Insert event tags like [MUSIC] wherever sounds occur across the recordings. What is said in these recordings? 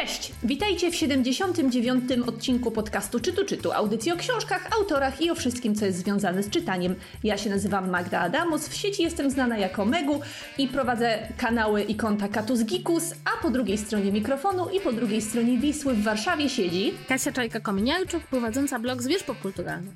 Cześć! Witajcie w 79. odcinku podcastu Czytu Czytu, audycji o książkach, autorach i o wszystkim, co jest związane z czytaniem. Ja się nazywam Magda Adamus, w sieci jestem znana jako Megu i prowadzę kanały i konta Katus Gikus, a po drugiej stronie mikrofonu i po drugiej stronie Wisły w Warszawie siedzi Kasia Czajka-Kominiarczuk, prowadząca blog Zwierz Popkulturalny.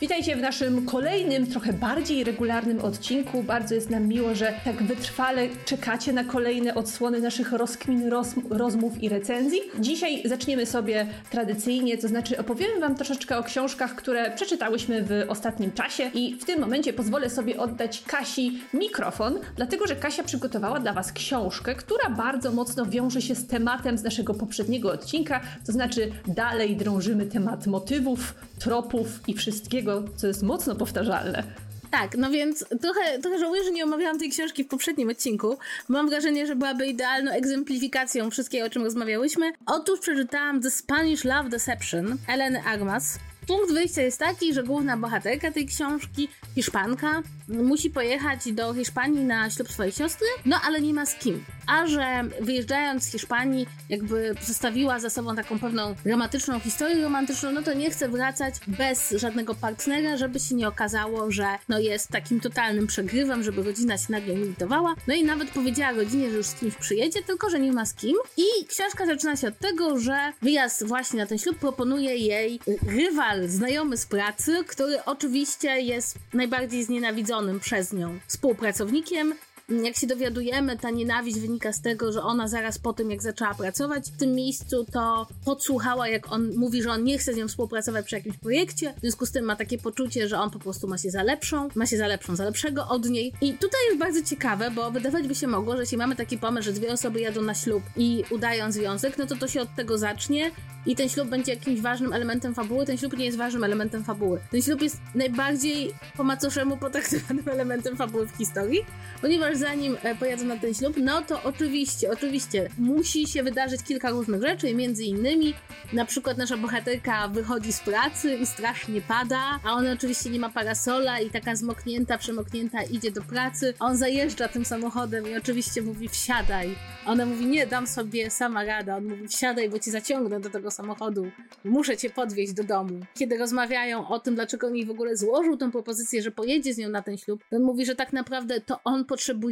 Witajcie w naszym kolejnym, trochę bardziej regularnym odcinku. Bardzo jest nam miło, że tak wytrwale czekacie na kolejne odsłony naszych rozkmin, roz, rozmów i recenzji. Dzisiaj zaczniemy sobie tradycyjnie, to znaczy opowiemy Wam troszeczkę o książkach, które przeczytałyśmy w ostatnim czasie i w tym momencie pozwolę sobie oddać Kasi mikrofon, dlatego że Kasia przygotowała dla Was książkę, która bardzo mocno wiąże się z tematem z naszego poprzedniego odcinka, to znaczy dalej drążymy temat motywów, tropów i wszystkiego, co jest mocno powtarzalne. Tak, no więc trochę, trochę żałuję, że nie omawiałam tej książki w poprzednim odcinku. Mam wrażenie, że byłaby idealną egzemplifikacją wszystkiego, o czym rozmawiałyśmy. Otóż przeczytałam The Spanish Love Deception Eleny Armas. Punkt wyjścia jest taki, że główna bohaterka tej książki, Hiszpanka, musi pojechać do Hiszpanii na ślub swojej siostry, no ale nie ma z kim. A że wyjeżdżając z Hiszpanii, jakby zostawiła za sobą taką pewną dramatyczną historię romantyczną, no to nie chce wracać bez żadnego partnera, żeby się nie okazało, że no jest takim totalnym przegrywem, żeby rodzina się nagle militowała. No i nawet powiedziała rodzinie, że już z kimś przyjedzie, tylko że nie ma z kim. I książka zaczyna się od tego, że wyjazd właśnie na ten ślub proponuje jej rywal, znajomy z pracy, który oczywiście jest najbardziej znienawidzonym przez nią współpracownikiem, jak się dowiadujemy, ta nienawiść wynika z tego, że ona zaraz po tym, jak zaczęła pracować w tym miejscu, to podsłuchała, jak on mówi, że on nie chce z nią współpracować przy jakimś projekcie. W związku z tym ma takie poczucie, że on po prostu ma się za lepszą, ma się za lepszą, za lepszego od niej. I tutaj jest bardzo ciekawe, bo wydawać by się mogło, że jeśli mamy taki pomysł, że dwie osoby jadą na ślub i udają związek, no to to się od tego zacznie i ten ślub będzie jakimś ważnym elementem fabuły. Ten ślub nie jest ważnym elementem fabuły. Ten ślub jest najbardziej po macoszemu potraktowanym [LAUGHS] elementem fabuły w historii, ponieważ zanim pojadą na ten ślub, no to oczywiście, oczywiście musi się wydarzyć kilka różnych rzeczy, między innymi na przykład nasza bohaterka wychodzi z pracy i strasznie pada, a ona oczywiście nie ma parasola i taka zmoknięta, przemoknięta idzie do pracy, on zajeżdża tym samochodem i oczywiście mówi wsiadaj. A ona mówi nie, dam sobie sama rada. On mówi wsiadaj, bo ci zaciągnę do tego samochodu. Muszę cię podwieźć do domu. Kiedy rozmawiają o tym, dlaczego on jej w ogóle złożył tą propozycję, że pojedzie z nią na ten ślub, on mówi, że tak naprawdę to on potrzebuje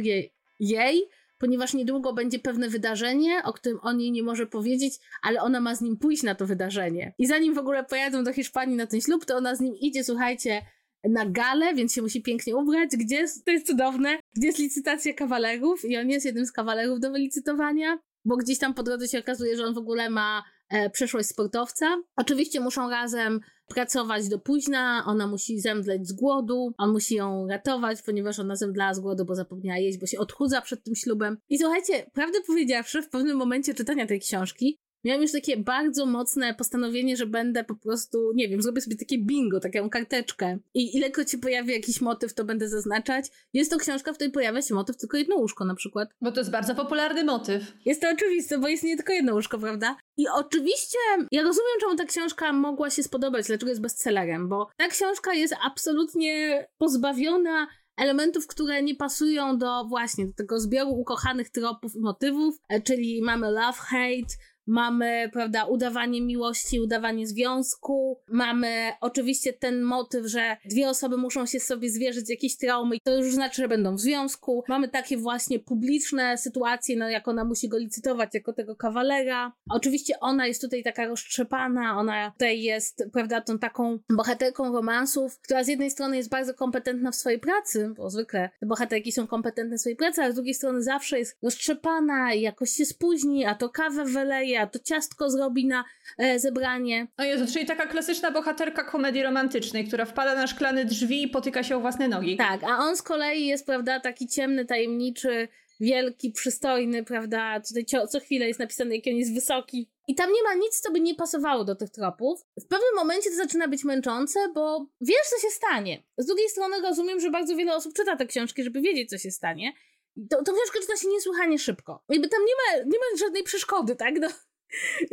jej, ponieważ niedługo będzie pewne wydarzenie, o którym on jej nie może powiedzieć, ale ona ma z nim pójść na to wydarzenie. I zanim w ogóle pojadą do Hiszpanii na ten ślub, to ona z nim idzie, słuchajcie, na galę, więc się musi pięknie ubrać, gdzie to jest cudowne, gdzie jest licytacja kawalerów i on jest jednym z kawalerów do wylicytowania, bo gdzieś tam po drodze się okazuje, że on w ogóle ma e, przeszłość sportowca. Oczywiście muszą razem pracować do późna, ona musi zemdleć z głodu, on musi ją ratować, ponieważ ona zemdlała z głodu, bo zapomniała jeść, bo się odchudza przed tym ślubem. I słuchajcie, prawdę powiedziawszy, w pewnym momencie czytania tej książki miałam już takie bardzo mocne postanowienie, że będę po prostu, nie wiem, zrobię sobie takie bingo, taką karteczkę i ilekroć się pojawi jakiś motyw, to będę zaznaczać. Jest to książka, w której pojawia się motyw tylko jedno łóżko na przykład. Bo to jest bardzo popularny motyw. Jest to oczywiste, bo jest nie tylko jedno łóżko, prawda? I oczywiście ja rozumiem, czemu ta książka mogła się spodobać, dlaczego jest bestsellerem, bo ta książka jest absolutnie pozbawiona elementów, które nie pasują do właśnie do tego zbioru ukochanych tropów i motywów, czyli mamy love, hate, mamy, prawda, udawanie miłości, udawanie związku, mamy oczywiście ten motyw, że dwie osoby muszą się sobie zwierzyć jakiejś traumy i to już znaczy, że będą w związku. Mamy takie właśnie publiczne sytuacje, no jak ona musi go licytować jako tego kawalera. Oczywiście ona jest tutaj taka roztrzepana, ona tutaj jest, prawda, tą taką bohaterką romansów, która z jednej strony jest bardzo kompetentna w swojej pracy, bo zwykle te bohaterki są kompetentne w swojej pracy, ale z drugiej strony zawsze jest roztrzepana i jakoś się spóźni, a to kawę wyleje, a to ciastko zrobi na e, zebranie. O Jezu, czyli taka klasyczna bohaterka komedii romantycznej, która wpada na szklane drzwi i potyka się o własne nogi. Tak, a on z kolei jest, prawda, taki ciemny, tajemniczy, wielki, przystojny, prawda, tutaj co, co chwilę jest napisane, jaki on jest wysoki. I tam nie ma nic, co by nie pasowało do tych tropów. W pewnym momencie to zaczyna być męczące, bo wiesz, co się stanie. Z drugiej strony rozumiem, że bardzo wiele osób czyta te książki, żeby wiedzieć, co się stanie. To, to książka czyta się niesłychanie szybko. Jakby tam nie ma, nie ma żadnej przeszkody, tak? No,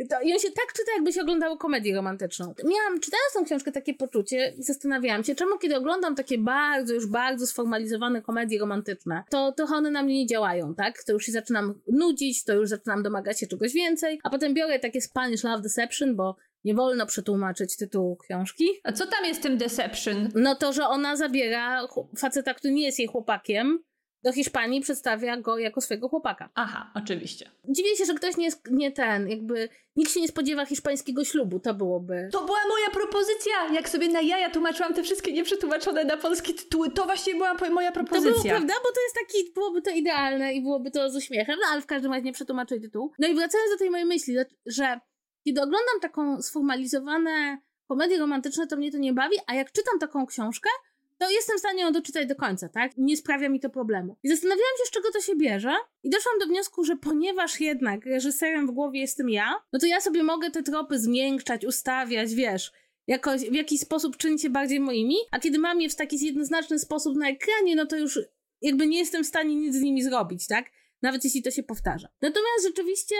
To, I on się tak czyta, jakby się oglądało komedię romantyczną. Miałam, czytając tą książkę, takie poczucie i zastanawiałam się, czemu kiedy oglądam takie bardzo, już bardzo sformalizowane komedie romantyczne, to trochę one na mnie nie działają, tak? To już się zaczynam nudzić, to już zaczynam domagać się czegoś więcej, a potem biorę takie Spanish Love Deception, bo nie wolno przetłumaczyć tytułu książki. A co tam jest tym Deception? No to, że ona zabiera faceta, który nie jest jej chłopakiem, do Hiszpanii przedstawia go jako swojego chłopaka. Aha, oczywiście. Dziwię się, że ktoś nie, nie ten, jakby nikt się nie spodziewa hiszpańskiego ślubu, to byłoby. To była moja propozycja! Jak sobie na jaja tłumaczyłam te wszystkie nieprzetłumaczone na polskie tytuły, to właśnie była moja propozycja. To było, prawda? Bo to jest taki, byłoby to idealne i byłoby to z uśmiechem, no ale w każdym razie nie przetłumaczyli tytułu. No i wracając do tej mojej myśli, że kiedy oglądam taką sformalizowane komedie romantyczne, to mnie to nie bawi, a jak czytam taką książkę, to jestem w stanie ją doczytać do końca, tak? Nie sprawia mi to problemu. I zastanawiałam się, z czego to się bierze i doszłam do wniosku, że ponieważ jednak reżyserem w głowie jestem ja, no to ja sobie mogę te tropy zmiękczać, ustawiać, wiesz, jakoś, w jakiś sposób czynić je bardziej moimi, a kiedy mam je w taki jednoznaczny sposób na ekranie, no to już jakby nie jestem w stanie nic z nimi zrobić, tak? Nawet jeśli to się powtarza. Natomiast rzeczywiście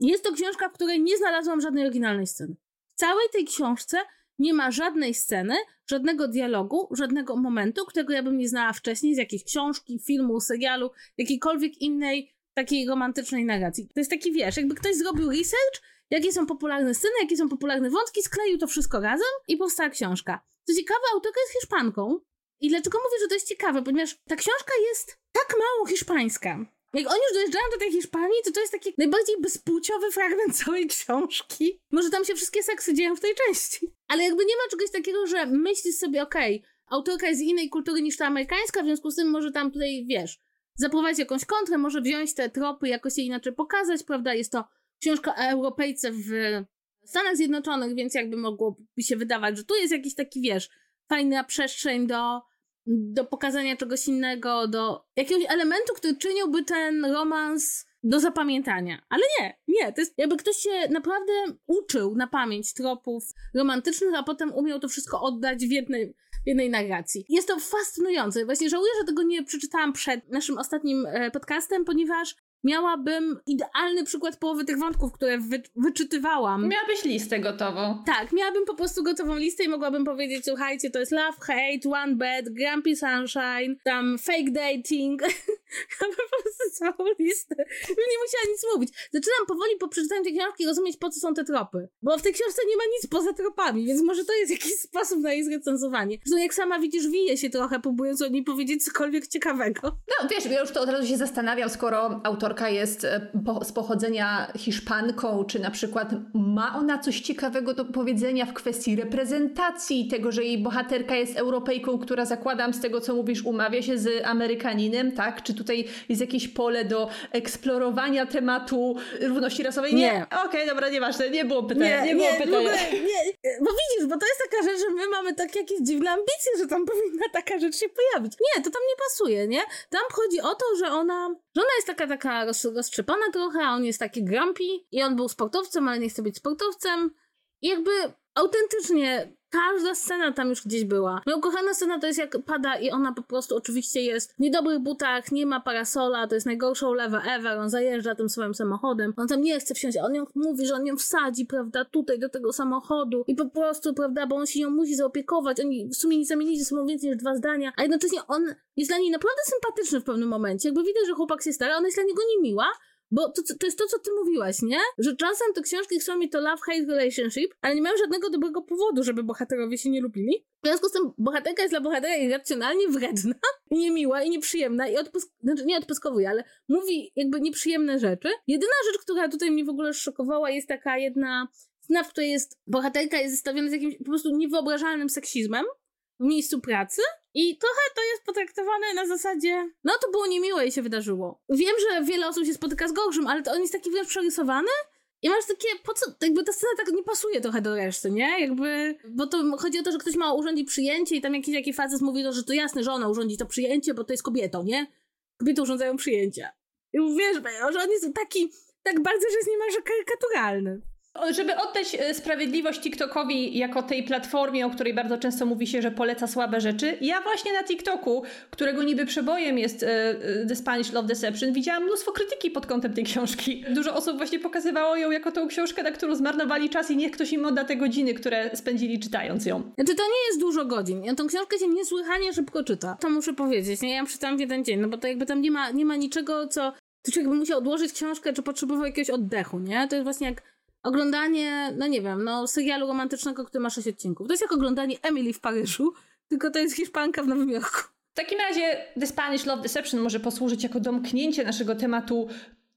jest to książka, w której nie znalazłam żadnej oryginalnej sceny. W całej tej książce nie ma żadnej sceny, żadnego dialogu, żadnego momentu, którego ja bym nie znała wcześniej z jakiejś książki, filmu, serialu, jakiejkolwiek innej takiej romantycznej narracji. To jest taki, wiesz, jakby ktoś zrobił research, jakie są popularne sceny, jakie są popularne wątki, skleił to wszystko razem i powstała książka. Co ciekawe, autorka jest Hiszpanką. I dlaczego mówię, że to jest ciekawe? Ponieważ ta książka jest tak mało hiszpańska. Jak oni już dojeżdżają do tej Hiszpanii, to to jest taki najbardziej bezpłciowy fragment całej książki. Może tam się wszystkie seksy dzieją w tej części. Ale jakby nie ma czegoś takiego, że myślisz sobie, okej, okay, autorka jest z innej kultury niż ta amerykańska, w związku z tym może tam tutaj, wiesz, zaprowadzić jakąś kontrę, może wziąć te tropy, jakoś je inaczej pokazać, prawda? Jest to książka o Europejce w Stanach Zjednoczonych, więc jakby mogłoby się wydawać, że tu jest jakiś taki, wiesz, fajna przestrzeń do do pokazania czegoś innego, do jakiegoś elementu, który czyniłby ten romans do zapamiętania. Ale nie, nie. To jest jakby ktoś się naprawdę uczył na pamięć tropów romantycznych, a potem umiał to wszystko oddać w jednej, w jednej narracji. Jest to fascynujące. Właśnie żałuję, że tego nie przeczytałam przed naszym ostatnim e, podcastem, ponieważ miałabym idealny przykład połowy tych wątków, które wy, wyczytywałam. Miałabyś listę gotową. Tak, miałabym po prostu gotową listę i mogłabym powiedzieć, słuchajcie, to jest love, hate, one bed, grumpy sunshine, tam fake dating. [LAUGHS] Ja po prostu całą listę. Nie musiała nic mówić. Zaczynam powoli po przeczytaniu tej książki rozumieć, po co są te tropy. Bo w tej książce nie ma nic poza tropami, więc może to jest jakiś sposób na jej zrecenzowanie. Zresztą jak sama widzisz, wije się trochę, próbując o niej powiedzieć cokolwiek ciekawego. No wiesz, ja już to od razu się zastanawiam, skoro autorka jest e, po, z pochodzenia Hiszpanką, czy na przykład ma ona coś ciekawego do powiedzenia w kwestii reprezentacji, tego, że jej bohaterka jest Europejką, która zakładam z tego, co mówisz, umawia się z Amerykaninem, tak? Czy tutaj jest jakieś pole do eksplorowania tematu równości rasowej? Nie. nie. Okej, okay, dobra, nieważne, nie było pytania. Nie, nie, było nie, pytania. Ogóle, nie. Bo widzisz, bo to jest taka rzecz, że my mamy takie jakieś dziwne ambicje, że tam [LAUGHS] powinna taka rzecz się pojawić. Nie, to tam nie pasuje, nie? Tam chodzi o to, że ona, że ona jest taka, taka roz, roztrzepana trochę, a on jest taki grumpy i on był sportowcem, ale nie chce być sportowcem. I jakby autentycznie Każda scena tam już gdzieś była. Moja ukochana scena to jest jak pada i ona po prostu oczywiście jest w niedobrych butach, nie ma parasola, to jest najgorsza ulewa ever, on zajeżdża tym swoim samochodem, on tam nie chce wsiąść, on ją mówi, że on ją wsadzi, prawda, tutaj do tego samochodu i po prostu, prawda, bo on się nią musi zaopiekować, oni w sumie nie zamienili ze sobą więcej niż dwa zdania, a jednocześnie on jest dla niej naprawdę sympatyczny w pewnym momencie, jakby widać, że chłopak się stara, ona jest dla niego niemiła, bo to, to jest to, co ty mówiłaś, nie? Że czasem te książki chcą mieć to love-hate relationship, ale nie mają żadnego dobrego powodu, żeby bohaterowie się nie lubili. W związku z tym bohaterka jest dla bohatera irracjonalnie wredna, niemiła i nieprzyjemna i odpysk... znaczy nie odpyskowuje, ale mówi jakby nieprzyjemne rzeczy. Jedyna rzecz, która tutaj mnie w ogóle szokowała jest taka jedna scena, w której jest bohaterka jest zestawiona z jakimś po prostu niewyobrażalnym seksizmem w miejscu pracy i trochę to jest potraktowane na zasadzie, no to było niemiłe i się wydarzyło. Wiem, że wiele osób się spotyka z gorszym, ale to on jest taki wręcz przerysowany i masz takie, po co, jakby ta scena tak nie pasuje trochę do reszty, nie? Jakby, bo to chodzi o to, że ktoś ma urządzić przyjęcie i tam jakiś taki facet mówi, to, że to jasne, że ona urządzi to przyjęcie, bo to jest kobietą, nie? Kobiety urządzają przyjęcia. I wiesz, że on jest taki, tak bardzo, że jest niemalże karykaturalny. Żeby oddać e, sprawiedliwość TikTokowi jako tej platformie, o której bardzo często mówi się, że poleca słabe rzeczy, ja właśnie na TikToku, którego niby przebojem jest e, e, The Spanish Love Deception, widziałam mnóstwo krytyki pod kątem tej książki. Dużo osób właśnie pokazywało ją jako tą książkę, na którą zmarnowali czas i niech ktoś im odda te godziny, które spędzili czytając ją. Znaczy to nie jest dużo godzin. Ja tą książkę się niesłychanie szybko czyta. To muszę powiedzieć. Nie? Ja ją przeczytałam w jeden dzień, no bo to jakby tam nie ma, nie ma niczego, co... To człowiek by musiał odłożyć książkę, czy potrzebował jakiegoś oddechu, nie? To jest właśnie jak oglądanie, no nie wiem, no serialu romantycznego, który ma 6 odcinków. To jest jak oglądanie Emily w Paryżu, [LAUGHS] tylko to jest Hiszpanka w Nowym Jorku. W takim razie The Spanish Love Deception może posłużyć jako domknięcie naszego tematu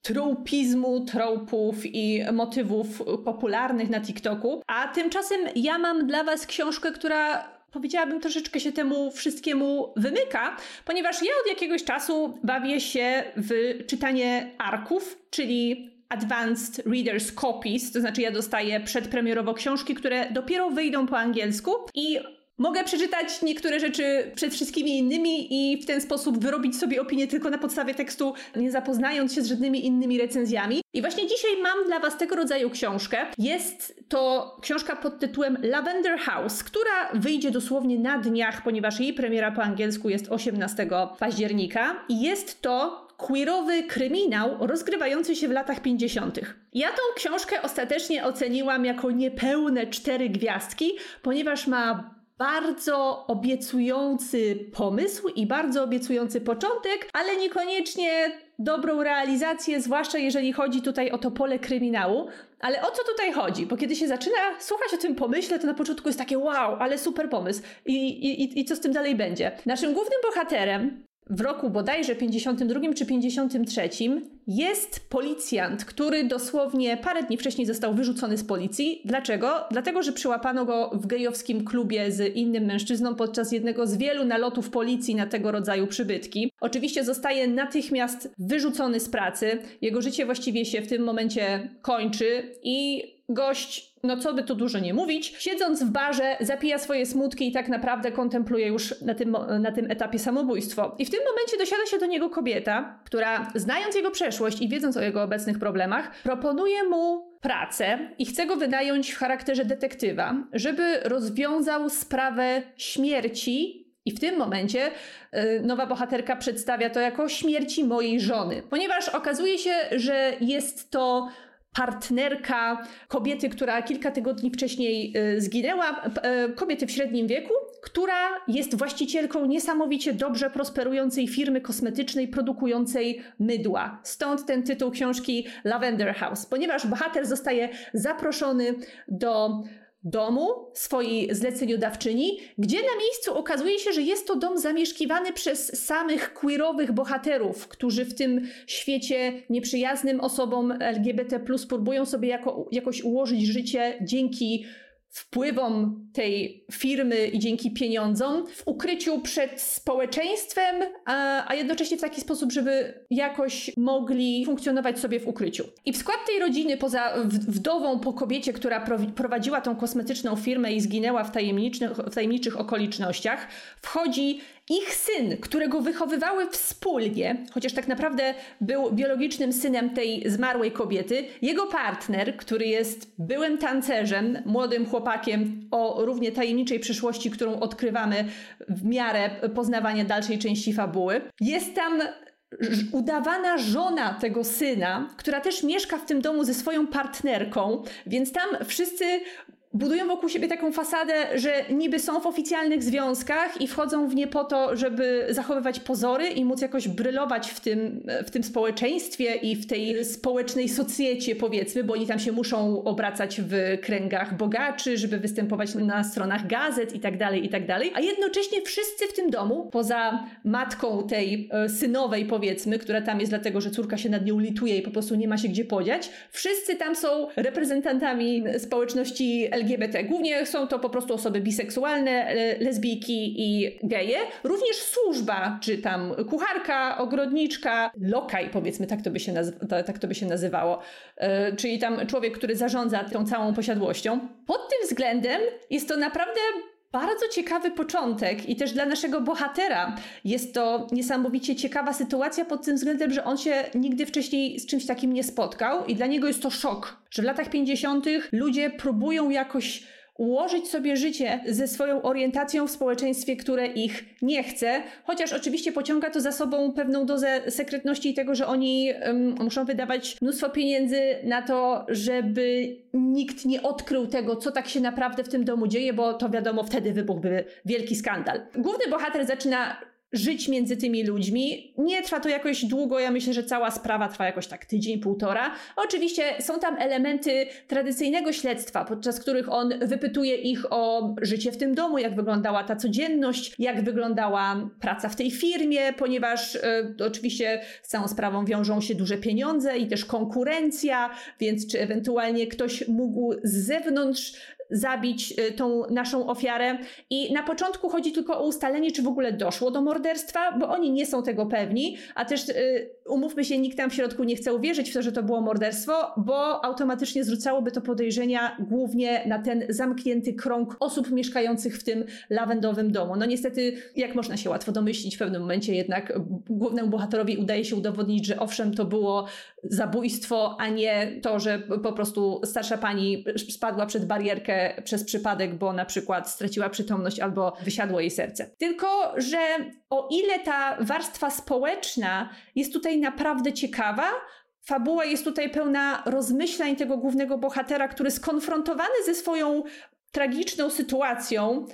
troupizmu, tropów i motywów popularnych na TikToku. A tymczasem ja mam dla Was książkę, która powiedziałabym troszeczkę się temu wszystkiemu wymyka, ponieważ ja od jakiegoś czasu bawię się w czytanie arków, czyli Advanced Readers Copies, to znaczy ja dostaję przedpremierowo książki, które dopiero wyjdą po angielsku i Mogę przeczytać niektóre rzeczy przed wszystkimi innymi i w ten sposób wyrobić sobie opinię tylko na podstawie tekstu, nie zapoznając się z żadnymi innymi recenzjami. I właśnie dzisiaj mam dla Was tego rodzaju książkę. Jest to książka pod tytułem Lavender House, która wyjdzie dosłownie na dniach, ponieważ jej premiera po angielsku jest 18 października. I jest to queerowy kryminał rozgrywający się w latach 50. Ja tą książkę ostatecznie oceniłam jako niepełne cztery gwiazdki, ponieważ ma bardzo obiecujący pomysł i bardzo obiecujący początek, ale niekoniecznie dobrą realizację, zwłaszcza jeżeli chodzi tutaj o to pole kryminału. Ale o co tutaj chodzi? Bo kiedy się zaczyna słuchać o tym pomyśle, to na początku jest takie wow, ale super pomysł. I, i, i co z tym dalej będzie? Naszym głównym bohaterem w roku bodajże 52 czy 53 jest policjant, który dosłownie parę dni wcześniej został wyrzucony z policji. Dlaczego? Dlatego, że przyłapano go w gejowskim klubie z innym mężczyzną podczas jednego z wielu nalotów policji na tego rodzaju przybytki. Oczywiście zostaje natychmiast wyrzucony z pracy. Jego życie właściwie się w tym momencie kończy i gość, no co by tu dużo nie mówić, siedząc w barze, zapija swoje smutki i tak naprawdę kontempluje już na tym, na tym etapie samobójstwo. I w tym momencie dosiada się do niego kobieta, która znając jego przeszłość i wiedząc o jego obecnych problemach, proponuje mu pracę i chce go wynająć w charakterze detektywa, żeby rozwiązał sprawę śmierci i w tym momencie y, nowa bohaterka przedstawia to jako śmierci mojej żony, ponieważ okazuje się, że jest to partnerka kobiety, która kilka tygodni wcześniej y, zginęła, y, kobiety w średnim wieku, która jest właścicielką niesamowicie dobrze prosperującej firmy kosmetycznej produkującej mydła. Stąd ten tytuł książki Lavender House, ponieważ bohater zostaje zaproszony do domu swojej zleceniodawczyni, gdzie na miejscu okazuje się, że jest to dom zamieszkiwany przez samych queerowych bohaterów, którzy w tym świecie nieprzyjaznym osobom LGBT próbują sobie jako, jakoś ułożyć życie dzięki wpływom tej firmy i dzięki pieniądzom w ukryciu przed społeczeństwem, a, a, jednocześnie w taki sposób, żeby jakoś mogli funkcjonować sobie w ukryciu. I w skład tej rodziny, poza wdową po kobiecie, która prowadziła tą kosmetyczną firmę i zginęła w w tajemniczych okolicznościach, wchodzi ich syn, którego wychowywały wspólnie, chociaż tak naprawdę był biologicznym synem tej zmarłej kobiety, jego partner, który jest byłym tancerzem, młodym chłopakiem o równie tajemniczej przyszłości, którą odkrywamy w miarę poznawania dalszej części fabuły, jest tam udawana żona tego syna, która też mieszka w tym domu ze swoją partnerką, więc tam wszyscy budują wokół siebie taką fasadę, że niby są w oficjalnych związkach i wchodzą w nie po to, żeby zachowywać pozory i móc jakoś brylować w tym, w tym społeczeństwie i w tej społecznej socjecie, powiedzmy, bo oni tam się muszą obracać w kręgach bogaczy, żeby występować na stronach gazet i tak dalej, i tak dalej. A jednocześnie wszyscy w tym domu, poza matką tej e, synowej, powiedzmy, która tam jest dlatego, że córka się nad nią lituje i po prostu nie ma się gdzie podziać, wszyscy tam są reprezentantami społeczności LGBT LGBT. Głównie są to po prostu osoby biseksualne, e, lesbijki i geje. Również służba, czy tam kucharka, ogrodniczka, lokaj powiedzmy, tak to by się, tak to by się nazywało. E, czyli tam człowiek, który zarządza tą całą posiadłością. Pod tym względem jest to naprawdę bardzo ciekawy początek i też dla naszego bohatera jest to niesamowicie ciekawa sytuacja pod tym względem, że on się nigdy wcześniej z czymś takim nie spotkał i dla niego jest to szok, że w latach 50. ludzie próbują jakoś ułożyć sobie życie ze swoją orientacją w społeczeństwie, które ich nie chce, chociaż oczywiście pociąga to za sobą pewną dozę sekretności i tego, że oni um, muszą wydawać mnóstwo pieniędzy na to, żeby nikt nie odkrył tego, co tak się naprawdę w tym domu dzieje, bo to wiadomo, wtedy wybuchłby wielki skandal. Główny bohater zaczyna żyć między tymi ludźmi. Nie trwa to jakoś długo, ja myślę, że cała sprawa trwa jakoś tak tydzień, półtora. Oczywiście są tam elementy tradycyjnego śledztwa, podczas których on wypytuje ich o życie w tym domu, jak wyglądała ta codzienność, jak wyglądała praca w tej firmie, ponieważ e, oczywiście z całą sprawą wiążą się duże pieniądze i też konkurencja, więc czy ewentualnie ktoś mógł z zewnątrz zabić y, tą naszą ofiarę. I na początku chodzi tylko o ustalenie, czy w ogóle doszło do morderstwa, bo oni nie są tego pewni, a też y, umówmy się, nikt tam w środku nie chce uwierzyć w to, że to było morderstwo, bo automatycznie zwrócałoby to podejrzenia głównie na ten zamknięty krąg osób mieszkających w tym lawendowym domu. No niestety, jak można się łatwo domyślić, w pewnym momencie jednak głównemu bohaterowi udaje się udowodnić, że owszem, to było zabójstwo, a nie to, że po prostu starsza pani spadła przed barierkę przez przypadek, bo na przykład straciła przytomność albo wysiadło jej serce. Tylko, że o ile ta warstwa społeczna jest tutaj naprawdę ciekawa, fabuła jest tutaj pełna rozmyślań tego głównego bohatera, który skonfrontowany ze swoją tragiczną sytuacją,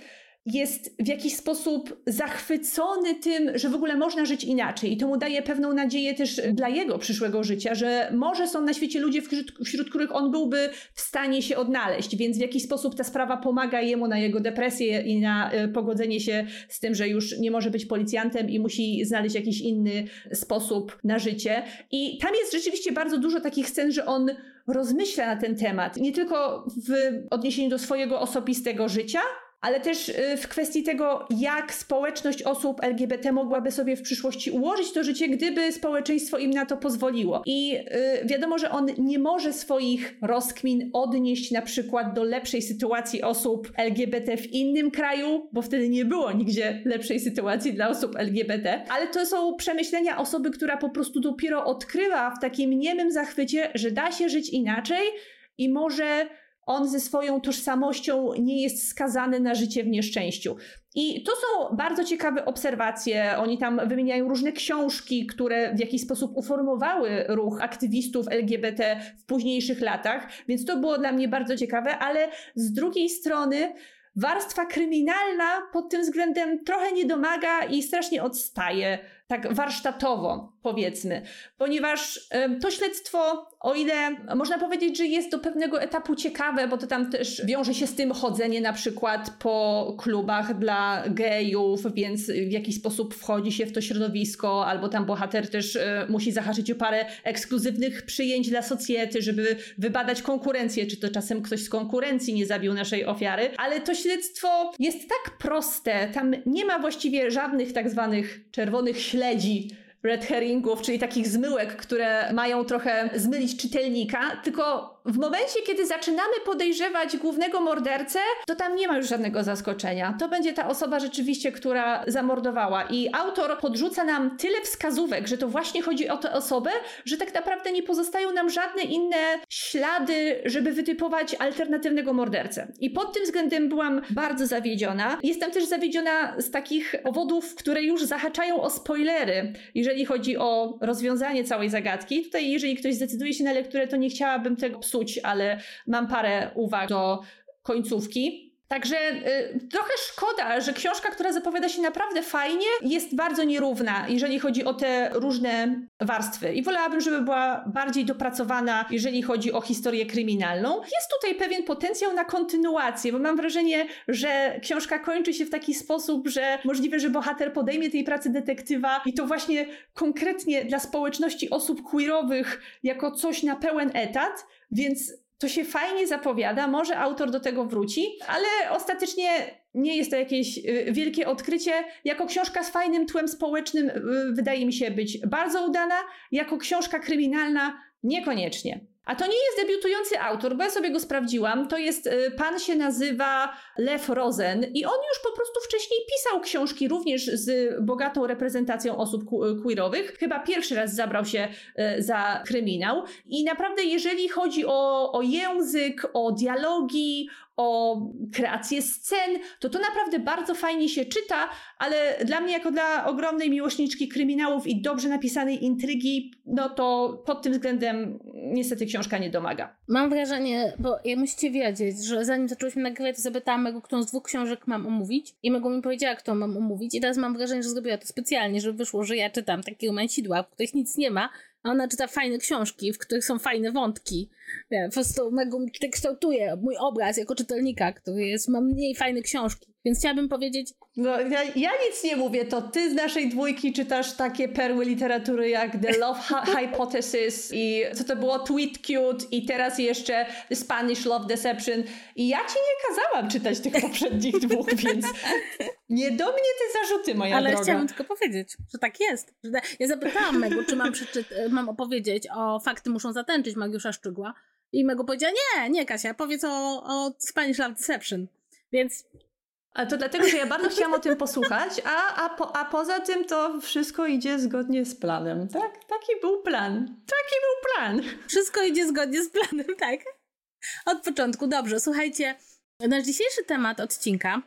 jest w jakiś sposób zachwycony tym, że w ogóle można żyć inaczej. I to mu daje pewną nadzieję też dla jego przyszłego życia, że może są na świecie ludzie, wśród, wśród których on byłby w stanie się odnaleźć. Więc w jakiś sposób ta sprawa pomaga jemu na jego depresję i na y, pogodzenie się z tym, że już nie może być policjantem i musi znaleźć jakiś inny sposób na życie. I tam jest rzeczywiście bardzo dużo takich scen, że on rozmyśla na ten temat. Nie tylko w odniesieniu do swojego osobistego życia, ale też y, w kwestii tego, jak społeczność osób LGBT mogłaby sobie w przyszłości ułożyć to życie, gdyby społeczeństwo im na to pozwoliło. I yy, wiadomo, że on nie może swoich rozkmin odnieść na przykład do lepszej sytuacji osób LGBT w innym kraju, bo wtedy nie było nigdzie lepszej sytuacji dla osób LGBT, ale to są przemyślenia osoby, która po prostu dopiero odkryła w takim niemym zachwycie, że da się żyć inaczej i może on ze swoją tożsamością nie jest skazany na życie w nieszczęściu. I to są bardzo ciekawe obserwacje. Oni tam wymieniają różne książki, które w jakiś sposób uformowały ruch aktywistów LGBT w późniejszych latach, więc to było dla mnie bardzo ciekawe, ale z drugiej strony warstwa kryminalna pod tym względem trochę nie domaga i strasznie odstaje tak warsztatowo, powiedzmy, ponieważ to śledztwo, o ile można powiedzieć, że jest do pewnego etapu ciekawe, bo to tam też wiąże się z tym chodzenie na przykład po klubach dla gejów, więc w jakiś sposób wchodzi się w to środowisko, albo tam bohater też e, musi zahaczyć o parę ekskluzywnych przyjęć dla socjety, żeby wybadać konkurencję, czy to czasem ktoś z konkurencji nie zabił naszej ofiary, ale to śledztwo jest tak proste, tam nie ma właściwie żadnych tak zwanych czerwonych śledztw, śledzi red herringów, czyli takich zmyłek, które mają trochę zmylić czytelnika, tylko w momencie, kiedy zaczynamy podejrzewać głównego mordercę, to tam nie ma już żadnego zaskoczenia. To będzie ta osoba rzeczywiście, która zamordowała. I autor podrzuca nam tyle wskazówek, że to właśnie chodzi o tę osobę, że tak naprawdę nie pozostają nam żadne inne ślady, żeby wytypować alternatywnego mordercę. I pod tym względem byłam bardzo zawiedziona. Jestem też zawiedziona z takich powodów, które już zahaczają o spoilery, jeżeli chodzi o rozwiązanie całej zagadki. Tutaj, jeżeli ktoś zdecyduje się na lekturę, to nie chciałabym tego psuć, ale mam parę uwag do końcówki. Także y, trochę szkoda, że książka, która zapowiada się naprawdę fajnie, jest bardzo nierówna, jeżeli chodzi o te różne warstwy. I wolałabym, żeby była bardziej dopracowana, jeżeli chodzi o historię kryminalną. Jest tutaj pewien potencjał na kontynuację, bo mam wrażenie, że książka kończy się w taki sposób, że możliwe, że bohater podejmie tej pracy detektywa i to właśnie konkretnie dla społeczności osób queerowych jako coś na pełen etat, więc to się fajnie zapowiada, może autor do tego wróci, ale ostatecznie nie jest to jakieś y, wielkie odkrycie. Jako książka z fajnym tłem społecznym y, wydaje mi się być bardzo udana, jako książka kryminalna niekoniecznie. A to nie jest debiutujący autor, bo ja sobie go sprawdziłam. To jest, y, pan się nazywa Lew Rosen i on już po prostu wcześniej pisał książki również z bogatą reprezentacją osób queerowych. Chyba pierwszy raz zabrał się y, za kryminał. I naprawdę, jeżeli chodzi o, o język, o dialogi, o kreację scen, to to naprawdę bardzo fajnie się czyta, ale dla mnie, jako dla ogromnej miłośniczki kryminałów i dobrze napisanej intrygi, no to pod tym względem niestety książka nie domaga. Mam wrażenie, bo ja musicie wiedzieć, że zanim zaczęłyśmy nagrywać, to zapytałam Mego, którą z dwóch książek mam omówić i Mego mi powiedziała, kto mam omówić i teraz mam wrażenie, że zrobiła to specjalnie, żeby wyszło, że ja czytam takie romansidła, w których nic nie ma, a ona czyta fajne książki, w których są fajne wątki. Ja, po prostu kształtuje mój obraz jako czytelnika, który jest, ma mniej fajne książki. Więc chciałabym powiedzieć... No, ja, ja nic nie mówię, to ty z naszej dwójki czytasz takie perły literatury jak The Love [LAUGHS] Hypothesis i co to było Tweet Cute i teraz jeszcze The Spanish Love Deception i ja ci nie kazałam czytać tych [LAUGHS] poprzednich dwóch, więc nie do mnie te zarzuty, moja Ale droga. Ale chciałabym tylko powiedzieć, że tak jest. Ja zapytałam Megu, czy mam, [LAUGHS] mam opowiedzieć o Fakty muszą zatęczyć Magiusza Szczygła i Megu powiedziała, nie, nie Kasia, powiedz o, o Spanish Love Deception. Więc a to dlatego, że ja bardzo [LAUGHS] chciałam o tym posłuchać, a, a, po, a poza tym to wszystko idzie zgodnie z planem, tak? Taki był plan. Taki był plan. Wszystko idzie zgodnie z planem, [LAUGHS] tak? Od początku. Dobrze, słuchajcie, nasz dzisiejszy temat odcinka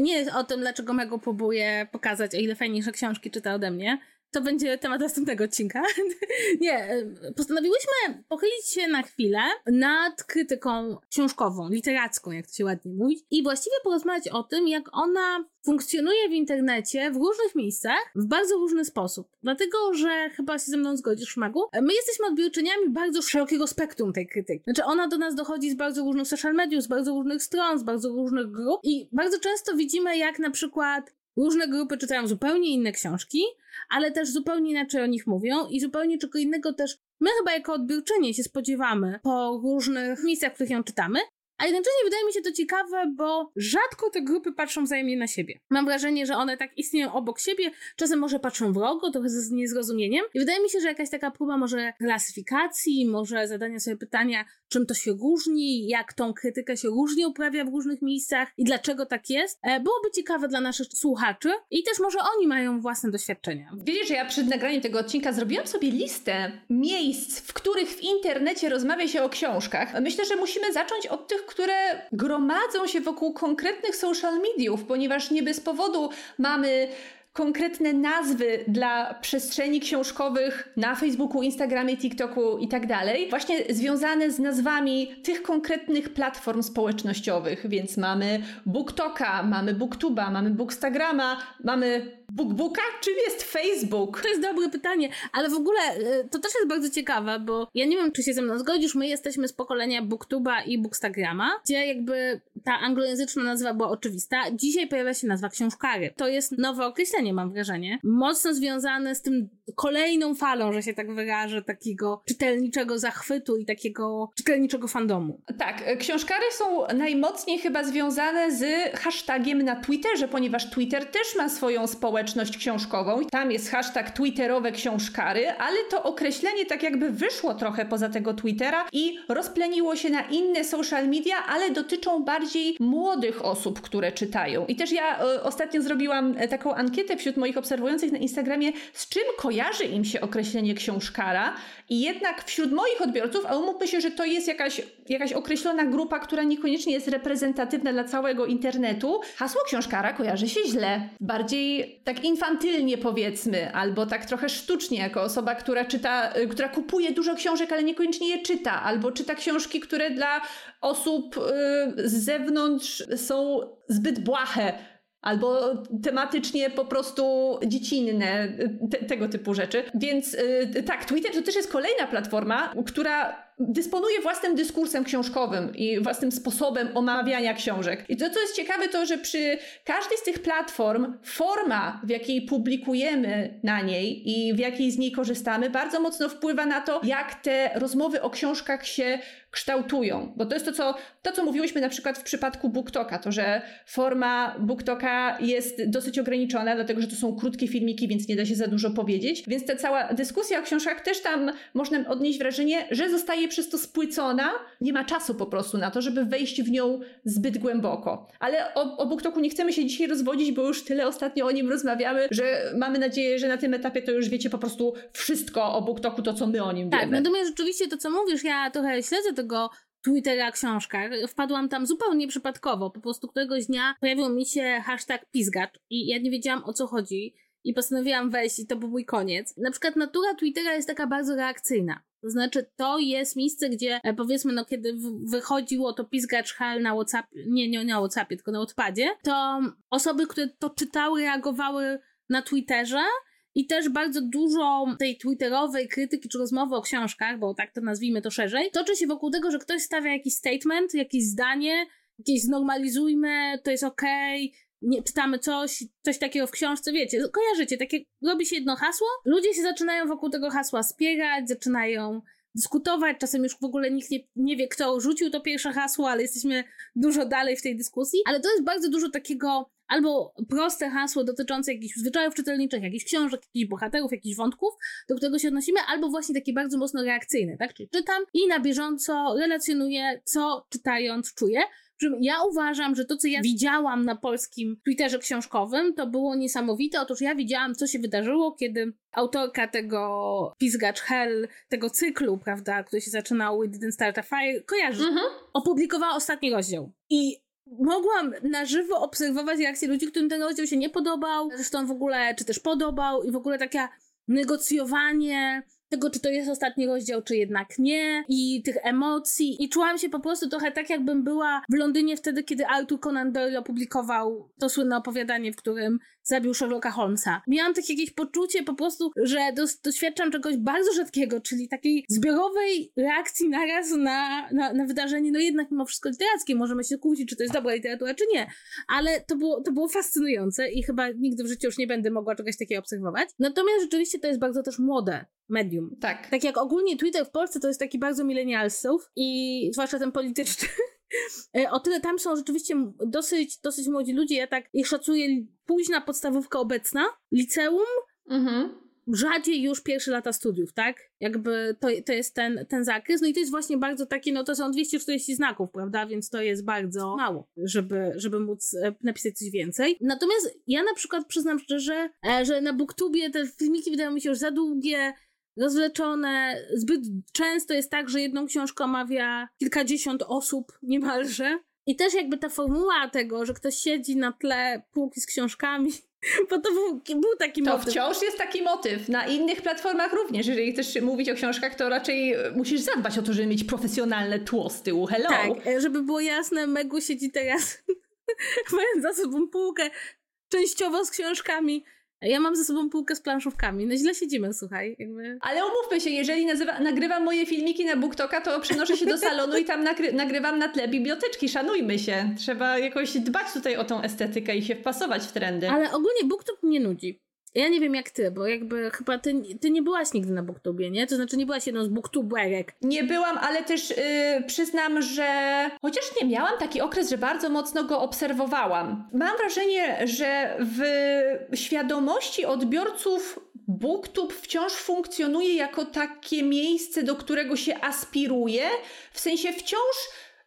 nie jest o tym, dlaczego Mego próbuje pokazać, o ile fajniejsze książki czyta ode mnie, to będzie temat następnego odcinka. [LAUGHS] nie, postanowiłyśmy pochylić się na chwilę nad krytyką książkową, literacką, jak to się ładnie mówi, i właściwie porozmawiać o tym, jak ona funkcjonuje w internecie w różnych miejscach w bardzo różny sposób. Dlatego, że chyba się ze mną zgodzisz, Magu, my jesteśmy odbiorczyniami bardzo szerokiego spektrum tej krytyki. Znaczy, ona do nas dochodzi z bardzo różnych social mediów, z bardzo różnych stron, z bardzo różnych grup i bardzo często widzimy, jak na przykład Różne grupy czytają zupełnie inne książki, ale też zupełnie inaczej o nich mówią i zupełnie czego innego też my chyba jako odbiorczynie się spodziewamy po różnych miejscach, w których ją czytamy, a jednocześnie wydaje mi się to ciekawe, bo rzadko te grupy patrzą wzajemnie na siebie. Mam wrażenie, że one tak istnieją obok siebie, czasem może patrzą wrogo, trochę z niezrozumieniem. I wydaje mi się, że jakaś taka próba może klasyfikacji, może zadania sobie pytania, czym to się różni, jak tą krytykę się różnie uprawia w różnych miejscach i dlaczego tak jest, e, byłoby ciekawe dla naszych słuchaczy i też może oni mają własne doświadczenia. Wiecie, że ja przed nagraniem tego odcinka zrobiłam sobie listę miejsc, w których w internecie rozmawia się o książkach. Myślę, że musimy zacząć od tych, które gromadzą się wokół konkretnych social mediów, ponieważ nie bez powodu mamy konkretne nazwy dla przestrzeni książkowych na Facebooku, Instagramie, TikToku i tak dalej, właśnie związane z nazwami tych konkretnych platform społecznościowych. Więc mamy BookToka, mamy BookTuba, mamy Bookstagrama, mamy BookBooka? Czym jest Facebook? To jest dobre pytanie, ale w ogóle y, to też jest bardzo ciekawe, bo ja nie wiem, czy się ze mną zgodzisz, my jesteśmy z pokolenia BookTuba i Bookstagrama, gdzie jakby ta anglojęzyczna nazwa była oczywista. Dzisiaj pojawia się nazwa książkary. To jest nowe określenie, mam wrażenie. Mocno związane z tym kolejną falą, że się tak wyrażę, takiego czytelniczego zachwytu i takiego czytelniczego fandomu. Tak, e, książkary są najmocniej chyba związane z hashtagiem na Twitterze, ponieważ Twitter też ma swoją społeczność książkową tam jest hashtag twitterowe książkary, ale to określenie tak jakby wyszło trochę poza tego Twittera i rozpleniło się na inne social media, ale dotyczą bardziej młodych osób, które czytają. I też ja y, ostatnio zrobiłam e, taką ankietę wśród moich obserwujących na Instagramie, z czym kojarzy im się określenie książkara i jednak wśród moich odbiorców, a umówmy się, że to jest jakaś, jakaś określona grupa, która niekoniecznie jest reprezentatywna dla całego internetu, hasło książkara kojarzy się źle. Bardziej tak infantylnie powiedzmy, albo tak trochę sztucznie, jako osoba, która czyta, y, która kupuje dużo książek, ale niekoniecznie je czyta, albo czyta książki, które dla osób yy, z zewnątrz są zbyt błahe albo tematycznie po prostu dziecinne, te, tego typu rzeczy. Więc yy, tak, Twitter to też jest kolejna platforma, która dysponuje własnym dyskursem książkowym i własnym sposobem omawiania książek. I to, co jest ciekawe, to, że przy każdej z tych platform forma, w jakiej publikujemy na niej i w jakiej z niej korzystamy, bardzo mocno wpływa na to, jak te rozmowy o książkach się kształtują. Bo to jest to, co, to, co mówiłyśmy na przykład w przypadku BookToka, to, że forma BookToka jest dosyć ograniczona, dlatego, że to są krótkie filmiki, więc nie da się za dużo powiedzieć. Więc ta cała dyskusja o książkach też tam można odnieść wrażenie, że zostaje przez to spłycona. Nie ma czasu po prostu na to, żeby wejść w nią zbyt głęboko. Ale o, o BookToku nie chcemy się dzisiaj rozwodzić, bo już tyle ostatnio o nim rozmawiamy, że mamy nadzieję, że na tym etapie to już wiecie po prostu wszystko o BookToku, to co my o nim tak, wiemy. Tak, natomiast rzeczywiście to, co mówisz, ja trochę śledzę tego Twittera książkach. Wpadłam tam zupełnie przypadkowo. Po prostu któregoś dnia pojawił mi się hashtag pizgacz i ja nie wiedziałam o co chodzi i postanowiłam wejść i to był mój koniec. Na przykład natura Twittera jest taka bardzo reakcyjna. To znaczy, to jest miejsce, gdzie e, powiedzmy, no kiedy wychodziło to pizgacz hal na WhatsAppie, nie, nie na WhatsAppie, tylko na odpadzie, to osoby, które to czytały, reagowały na Twitterze i też bardzo dużo tej twitterowej krytyki czy rozmowy o książkach, bo tak to nazwijmy to szerzej, toczy się wokół tego, że ktoś stawia jakiś statement, jakieś zdanie, jakieś znormalizujmy, to jest okej, okay, nie, czytamy coś, coś takiego w książce, wiecie, kojarzycie, takie, robi się jedno hasło, ludzie się zaczynają wokół tego hasła spierać, zaczynają dyskutować, czasem już w ogóle nikt nie, nie wie, kto rzucił to pierwsze hasło, ale jesteśmy dużo dalej w tej dyskusji, ale to jest bardzo dużo takiego albo proste hasło dotyczące jakichś zwyczajów czytelniczych, jakichś książek, jakichś bohaterów, jakichś wątków, do którego się odnosimy, albo właśnie takie bardzo mocno reakcyjne, tak? Czyli czytam i na bieżąco relacjonuję, co czytając czuję. Ja uważam, że to, co ja widziałam na polskim Twitterze książkowym, to było niesamowite. Otóż ja widziałam, co się wydarzyło, kiedy autorka tego Pizgacz Hell, tego cyklu, prawda, który się zaczynał with Didn't Start a Fire, kojarzy, mhm. opublikowała ostatni rozdział. I mogłam na żywo obserwować reakcje ludzi, którym ten rozdział się nie podobał, zresztą w ogóle, czy też podobał i w ogóle takie negocjowanie tego, czy to jest ostatni rozdział, czy jednak nie, i tych emocji. I czułam się po prostu trochę tak, jakbym była w Londynie wtedy, kiedy Arthur Conan Doyle opublikował to słynne opowiadanie, w którym zabił Sherlocka Holmesa. Miałam takie jakieś poczucie po prostu, że dos doświadczam czegoś bardzo rzadkiego, czyli takiej zbiorowej reakcji naraz na, na, na wydarzenie, no jednak mimo wszystko literackie. Możemy się kłócić, czy to jest dobra literatura, czy nie. Ale to było, to było fascynujące i chyba nigdy w życiu już nie będę mogła czegoś takiego obserwować. Natomiast rzeczywiście to jest bardzo też młode medium. Tak. Tak jak ogólnie Twitter w Polsce to jest taki bardzo milenialsów i zwłaszcza ten polityczny. [LAUGHS] E, o tyle tam są rzeczywiście dosyć, dosyć młodzi ludzie. Ja tak ich szacuję późna podstawówka obecna, liceum, mhm. rzadziej już pierwsze lata studiów, tak? Jakby to, to jest ten, ten zakres. No i to jest właśnie bardzo takie, no to są 240 znaków, prawda? Więc to jest bardzo mało, żeby, żeby móc e, napisać coś więcej. Natomiast ja na przykład przyznam szczerze, e, że na Booktubie te filmiki wydają mi się już za długie, rozleczone. Zbyt często jest tak, że jedną książkę omawia kilkadziesiąt osób niemalże. I też jakby ta formuła tego, że ktoś siedzi na tle półki z książkami, [LAUGHS] bo to był, był taki to motyw. To wciąż jest taki motyw. Na innych platformach również. Jeżeli chcesz mówić o książkach, to raczej musisz zadbać o to, żeby mieć profesjonalne tło z tyłu. Hello! Tak, e, żeby było jasne, Megu siedzi teraz [LAUGHS] mając za sobą półkę częściowo z książkami ja mam ze sobą półkę z planszówkami. No źle siedzimy, słuchaj. Jakby... Ale umówmy się, jeżeli nazywa, nagrywam moje filmiki na BookToka, to przenoszę się do salonu i tam nagrywam na tle biblioteczki. Szanujmy się. Trzeba jakoś dbać tutaj o tą estetykę i się wpasować w trendy. Ale ogólnie BookTok mnie nudzi. Ja nie wiem jak ty, bo jakby chyba ty, ty nie byłaś nigdy na Booktubie, nie? To znaczy nie byłaś jedną z booktuberek. Nie byłam, ale też yy, przyznam, że chociaż nie miałam taki okres, że bardzo mocno go obserwowałam. Mam wrażenie, że w świadomości odbiorców Booktube wciąż funkcjonuje jako takie miejsce, do którego się aspiruje, w sensie wciąż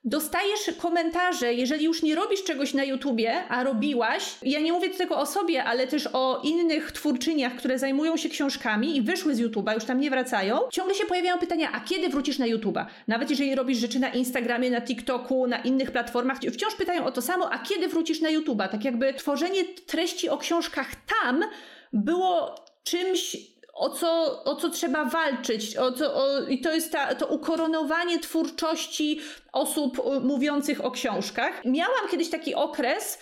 dostajesz komentarze, jeżeli już nie robisz czegoś na YouTubie, a robiłaś, ja nie mówię tylko o sobie, ale też o innych twórczyniach, które zajmują się książkami i wyszły z YouTuba, już tam nie wracają, ciągle się pojawiają pytania, a kiedy wrócisz na YouTuba? Nawet jeżeli robisz rzeczy na Instagramie, na TikToku, na innych platformach, wciąż pytają o to samo, a kiedy wrócisz na YouTuba? Tak jakby tworzenie treści o książkach tam było czymś o co, o co trzeba walczyć. O co, o, I to jest ta, to ukoronowanie twórczości osób mówiących o książkach. Miałam kiedyś taki okres,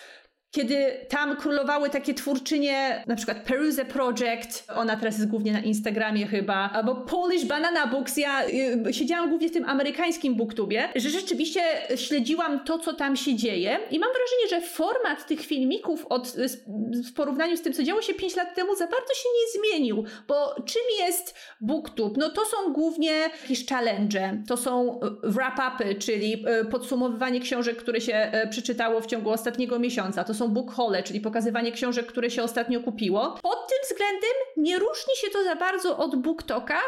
kiedy tam królowały takie twórczynie, na przykład Peruze Project, ona teraz jest głównie na Instagramie chyba, albo Polish Banana Books, ja y, siedziałam głównie w tym amerykańskim booktubie, że rzeczywiście śledziłam to, co tam się dzieje i mam wrażenie, że format tych filmików od, w porównaniu z tym, co działo się 5 lat temu, za bardzo się nie zmienił, bo czym jest booktube? No to są głównie jakieś challenge, to są wrap-upy, czyli y, podsumowywanie książek, które się y, przeczytało w ciągu ostatniego miesiąca, to są book hole, czyli pokazywanie książek, które się ostatnio kupiło. Pod tym względem nie różni się to za bardzo od BookToka,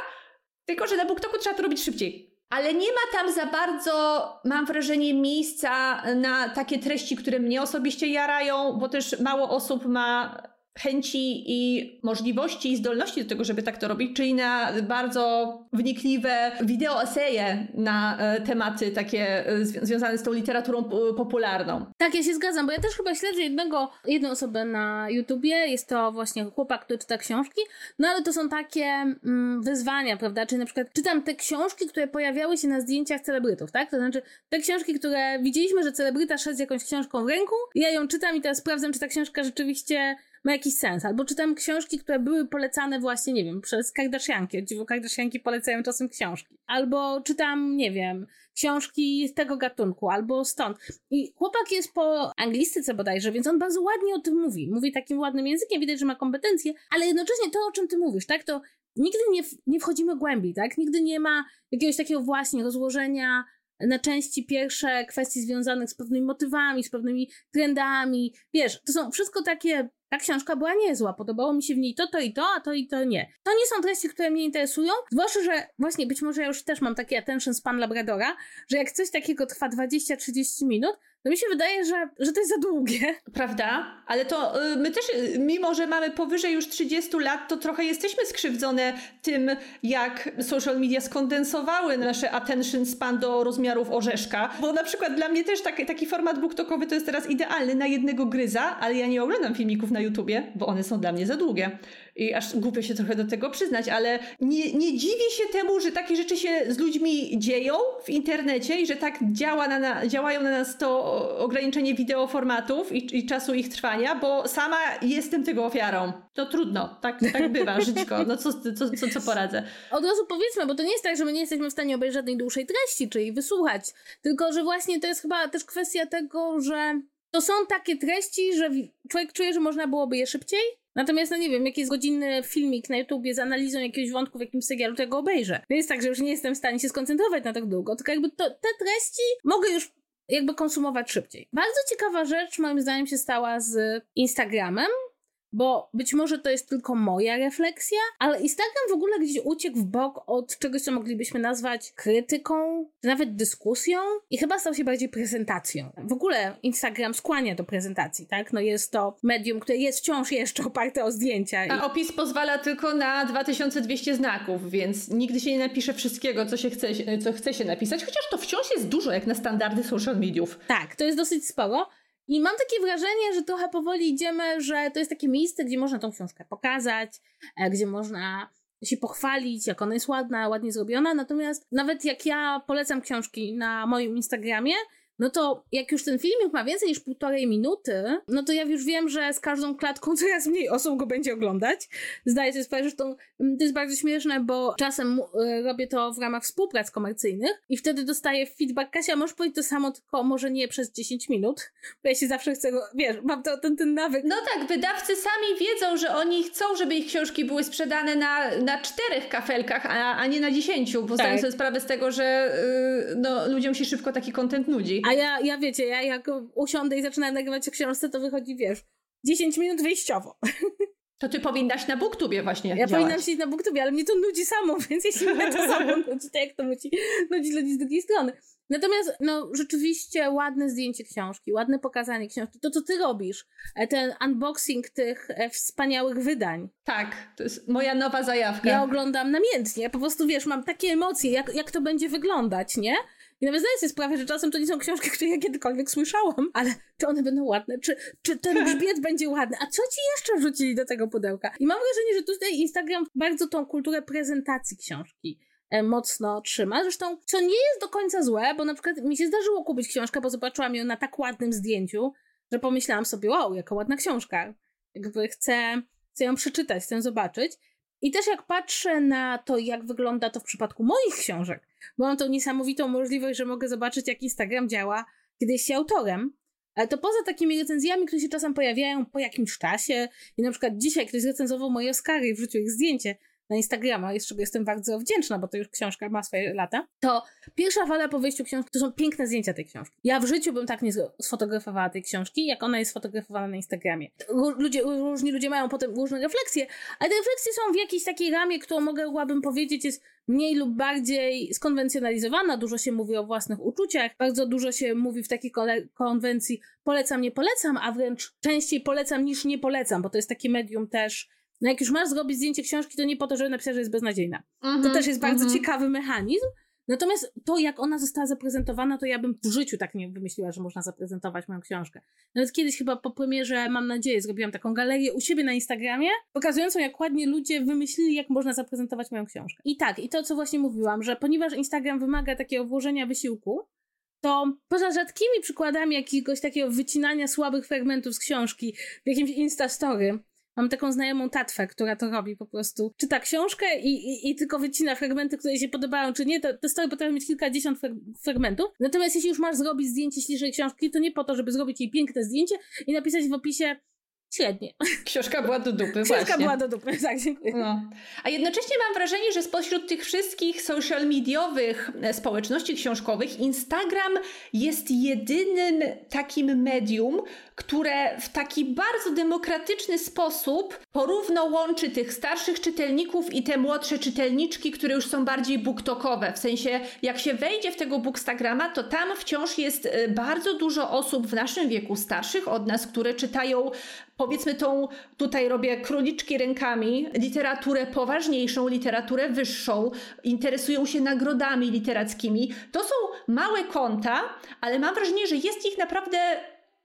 tylko że na BookToku trzeba to robić szybciej. Ale nie ma tam za bardzo, mam wrażenie, miejsca na takie treści, które mnie osobiście jarają, bo też mało osób ma chęci i możliwości i zdolności do tego, żeby tak to robić, czyli na bardzo wnikliwe wideo eseje na e, tematy takie e, związane z tą literaturą popularną. Tak, ja się zgadzam, bo ja też chyba śledzę jednego, jedną osobę na YouTubie, jest to właśnie chłopak, który czyta książki, no ale to są takie mm, wyzwania, prawda, czyli na przykład czytam te książki, które pojawiały się na zdjęciach celebrytów, tak, to znaczy te książki, które widzieliśmy, że celebryta szedł z jakąś książką w ręku, ja ją czytam i teraz sprawdzam, czy ta książka rzeczywiście ma jakiś sens. Albo czytam książki, które były polecane właśnie, nie wiem, przez Kardashianki. Dziwo Kardashianki polecają czasem książki. Albo czytam, nie wiem, książki z tego gatunku, albo stąd. I chłopak jest po anglistyce bodajże, więc on bardzo ładnie o tym mówi. Mówi takim ładnym językiem, widać, że ma kompetencje, ale jednocześnie to, o czym ty mówisz, tak, to nigdy nie, nie wchodzimy głębiej, tak? Nigdy nie ma jakiegoś takiego właśnie rozłożenia na części pierwsze kwestii związanych z pewnymi motywami, z pewnymi trendami. Wiesz, to są wszystko takie ta książka była niezła, podobało mi się w niej to, to i to, a to i to nie. To nie są treści, które mnie interesują, zwłaszcza, że właśnie być może ja już też mam taki attention span Labradora, że jak coś takiego trwa 20-30 minut, to mi się wydaje, że, że to jest za długie. Prawda? Ale to y, my też, y, mimo że mamy powyżej już 30 lat, to trochę jesteśmy skrzywdzone tym, jak social media skondensowały nasze attention span do rozmiarów orzeszka. Bo na przykład dla mnie też taki, taki format booktokowy to jest teraz idealny na jednego gryza, ale ja nie oglądam filmików na YouTubie, bo one są dla mnie za długie i aż głupio się trochę do tego przyznać, ale nie, nie dziwię się temu, że takie rzeczy się z ludźmi dzieją w internecie i że tak działa na, na, działają na nas to ograniczenie wideoformatów i, i czasu ich trwania, bo sama jestem tego ofiarą. To trudno, tak, tak bywa, [LAUGHS] żyćko. No co, co, co, co poradzę? Od razu powiedzmy, bo to nie jest tak, że my nie jesteśmy w stanie obejrzeć żadnej dłuższej treści, czyli wysłuchać, tylko że właśnie to jest chyba też kwestia tego, że to są takie treści, że człowiek czuje, że można byłoby je szybciej, Natomiast, no nie wiem, jak jest godzinny filmik na YouTubie z analizą jakiegoś wątku w jakimś serialu, to ja go obejrzę. To jest tak, że już nie jestem w stanie się skoncentrować na tak długo, tylko jakby to, te treści mogę już jakby konsumować szybciej. Bardzo ciekawa rzecz moim zdaniem się stała z Instagramem, bo być może to jest tylko moja refleksja, ale Instagram w ogóle gdzieś uciekł w bok od czegoś, co moglibyśmy nazwać krytyką, czy nawet dyskusją i chyba stał się bardziej prezentacją. W ogóle Instagram skłania do prezentacji, tak? No jest to medium, które jest wciąż jeszcze oparte o zdjęcia. A opis pozwala tylko na 2200 znaków, więc nigdy się nie napisze wszystkiego, co się chce, co chce się napisać, chociaż to wciąż jest dużo jak na standardy social mediów. Tak, to jest dosyć sporo. I mam takie wrażenie, że trochę powoli idziemy, że to jest takie miejsce, gdzie można tą książkę pokazać, e, gdzie można się pochwalić, jak ona jest ładna, ładnie zrobiona. Natomiast nawet jak ja polecam książki na moim Instagramie, no to jak już ten filmik ma więcej niż półtorej minuty, no to ja już wiem, że z każdą klatką coraz mniej osób go będzie oglądać. Zdaję sobie sprawę, że to, mm, to jest bardzo śmieszne, bo czasem y, robię to w ramach współprac komercyjnych i wtedy dostaję feedback, Kasia, możesz powiedzieć to samo, tylko może nie przez 10 minut, bo ja się zawsze chcę, wiesz, mam to, ten, ten nawyk. No tak, wydawcy sami wiedzą, że oni chcą, żeby ich książki były sprzedane na, na czterech kafelkach, a, a nie na dziesięciu, bo tak. zdają sobie sprawę z tego, że yy, no, ludziom się szybko taki kontent nudzi. A ja, ja wiecie, ja jak usiądę i zaczynam nagrywać o książce, to wychodzi, wiesz, 10 minut wyjściowo. To ty powinnaś na booktubie właśnie Ja działać. powinnam siedzieć na booktubie, ale mnie to nudzi samo, [LAUGHS] więc jeśli mnie to samo nudzi, to jak to nudzi, nudzi ludzi z drugiej strony. Natomiast, no, rzeczywiście ładne zdjęcie książki, ładne pokazanie książki. To, co ty robisz, e, ten unboxing tych e, wspaniałych wydań. Tak, to jest moja nowa zajawka. Ja oglądam namiętnie, po prostu, wiesz, mam takie emocje, jak, jak to będzie wyglądać, nie? I nawet zdaję sobie sprawę, że czasem to nie są książki, [LAUGHS] które ja kiedykolwiek słyszałam, ale czy one będą ładne, czy, czy ten [LAUGHS] grzbiet będzie ładny, a co ci jeszcze wrzucili do tego pudełka? I mam wrażenie, że tutaj Instagram bardzo tą kulturę prezentacji książki e, mocno trzyma. Zresztą, co nie jest do końca złe, bo na przykład mi się zdarzyło kupić książkę, bo zobaczyłam ją na tak ładnym zdjęciu, że pomyślałam sobie, wow, jaka ładna książka. Jakby chcę, chcę ją przeczytać, chcę zobaczyć. I też jak patrzę na to, jak wygląda to w przypadku moich książek, bo mam tą niesamowitą możliwość, że mogę zobaczyć, jak Instagram działa, kiedy jest się autorem, ale to poza takimi recenzjami, które się czasem pojawiają po jakimś czasie i na przykład dzisiaj ktoś recenzował moje Oscary i wrzucił ich zdjęcie, na Instagrama, z czego jestem bardzo wdzięczna, bo to już książka ma swoje lata, to pierwsza fala po wyjściu książki to są piękne zdjęcia tej książki. Ja w życiu bym tak nie sfotografowała tej książki, jak ona jest sfotografowana na Instagramie. Ludzie, różni ludzie mają potem różne refleksje, ale te refleksje są w jakiejś takiej ramie, którą mogłabym powiedzieć jest mniej lub bardziej skonwencjonalizowana. Dużo się mówi o własnych uczuciach, bardzo dużo się mówi w takiej konwencji polecam, nie polecam, a wręcz częściej polecam niż nie polecam, bo to jest takie medium też no jak już masz zrobić zdjęcie książki, to nie po to, żeby napisać, że jest beznadziejna. Mm -hmm, to też jest bardzo mm -hmm. ciekawy mechanizm. Natomiast to, jak ona została zaprezentowana, to ja bym w życiu tak nie wymyśliła, że można zaprezentować moją książkę. Nawet kiedyś chyba po premierze, mam nadzieję, zrobiłam taką galerię u siebie na Instagramie, pokazującą, jak ładnie ludzie wymyślili, jak można zaprezentować moją książkę. I tak, i to, co właśnie mówiłam, że ponieważ Instagram wymaga takiego włożenia wysiłku, to poza rzadkimi przykładami jakiegoś takiego wycinania słabych fragmentów z książki w jakimś Instastory, Mam taką znajomą tatwę, która to robi po prostu. Czyta książkę i, i, i tylko wycina fragmenty, które jej się podobają, czy nie. To, te story potrafią mieć kilkadziesiąt fragmentów. Natomiast jeśli już masz zrobić zdjęcie ślicznej książki, to nie po to, żeby zrobić jej piękne zdjęcie i napisać w opisie Średnie. Książka była do dupy, Książka właśnie. była do dupy, [LAUGHS] tak, dziękuję. No. A jednocześnie mam wrażenie, że spośród tych wszystkich social mediowych e, społeczności książkowych Instagram jest jedynym takim medium, które w taki bardzo demokratyczny sposób porówno łączy tych starszych czytelników i te młodsze czytelniczki, które już są bardziej booktokowe. W sensie, jak się wejdzie w tego bookstagrama, to tam wciąż jest e, bardzo dużo osób w naszym wieku starszych od nas, które czytają powiedzmy tą, tutaj robię króliczki rękami, literaturę poważniejszą, literaturę wyższą, interesują się nagrodami literackimi. To są małe konta, ale mam wrażenie, że jest ich naprawdę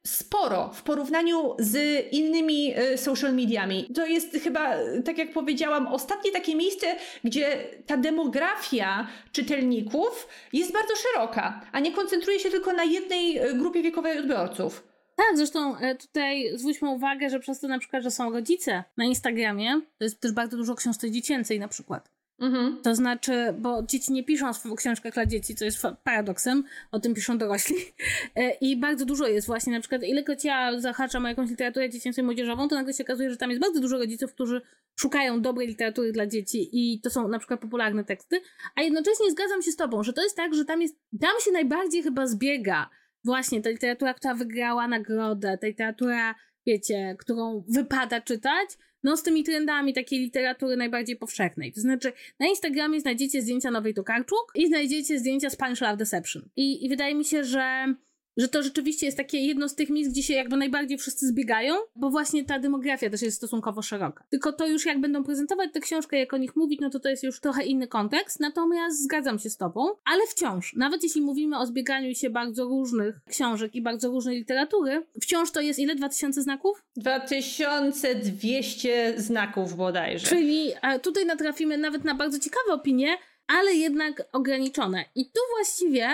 sporo w porównaniu z innymi y, social mediami. To jest chyba, tak jak powiedziałam, ostatnie takie miejsce, gdzie ta demografia czytelników jest bardzo szeroka, a nie koncentruje się tylko na jednej y, grupie wiekowej odbiorców. Tak, zresztą e, tutaj zwróćmy uwagę, że przez to na przykład, że są rodzice na Instagramie, to jest też bardzo dużo książki dziecięcej na przykład. Mhm. To znaczy, bo dzieci nie piszą swoją książkę dla dzieci, co jest paradoksem, o tym piszą dorośli. [LAUGHS] E, I bardzo dużo jest właśnie, na przykład, ilekroć ja zahaczam o jakąś literaturę dziecięcą i młodzieżową, to nagle się okazuje, że tam jest bardzo dużo rodziców, którzy szukają dobrej literatury dla dzieci i to są na przykład popularne teksty. A jednocześnie zgadzam się z Tobą, że to jest tak, że tam jest, tam się najbardziej chyba zbiega właśnie ta literatura, która wygrała nagrodę, ta literatura, wiecie, którą wypada czytać, no z tymi trendami takiej literatury najbardziej powszechnej. To znaczy, na Instagramie znajdziecie zdjęcia Nowej Tokarczuk i znajdziecie zdjęcia Spanish Love Deception. I, I wydaje mi się, że że to rzeczywiście jest takie jedno z tych miejsc, gdzie się jakby najbardziej wszyscy zbiegają, bo właśnie ta demografia też jest stosunkowo szeroka. Tylko to już jak będą prezentować tę książkę, jak o nich mówić, no to to jest już trochę inny kontekst, natomiast zgadzam się z tobą, ale wciąż, nawet jeśli mówimy o zbieganiu się bardzo różnych książek i bardzo różnej literatury, wciąż to jest ile? 2000 znaków? 2200 znaków bodajże. Czyli e, tutaj natrafimy nawet na bardzo ciekawe opinie, ale jednak ograniczone. I tu właściwie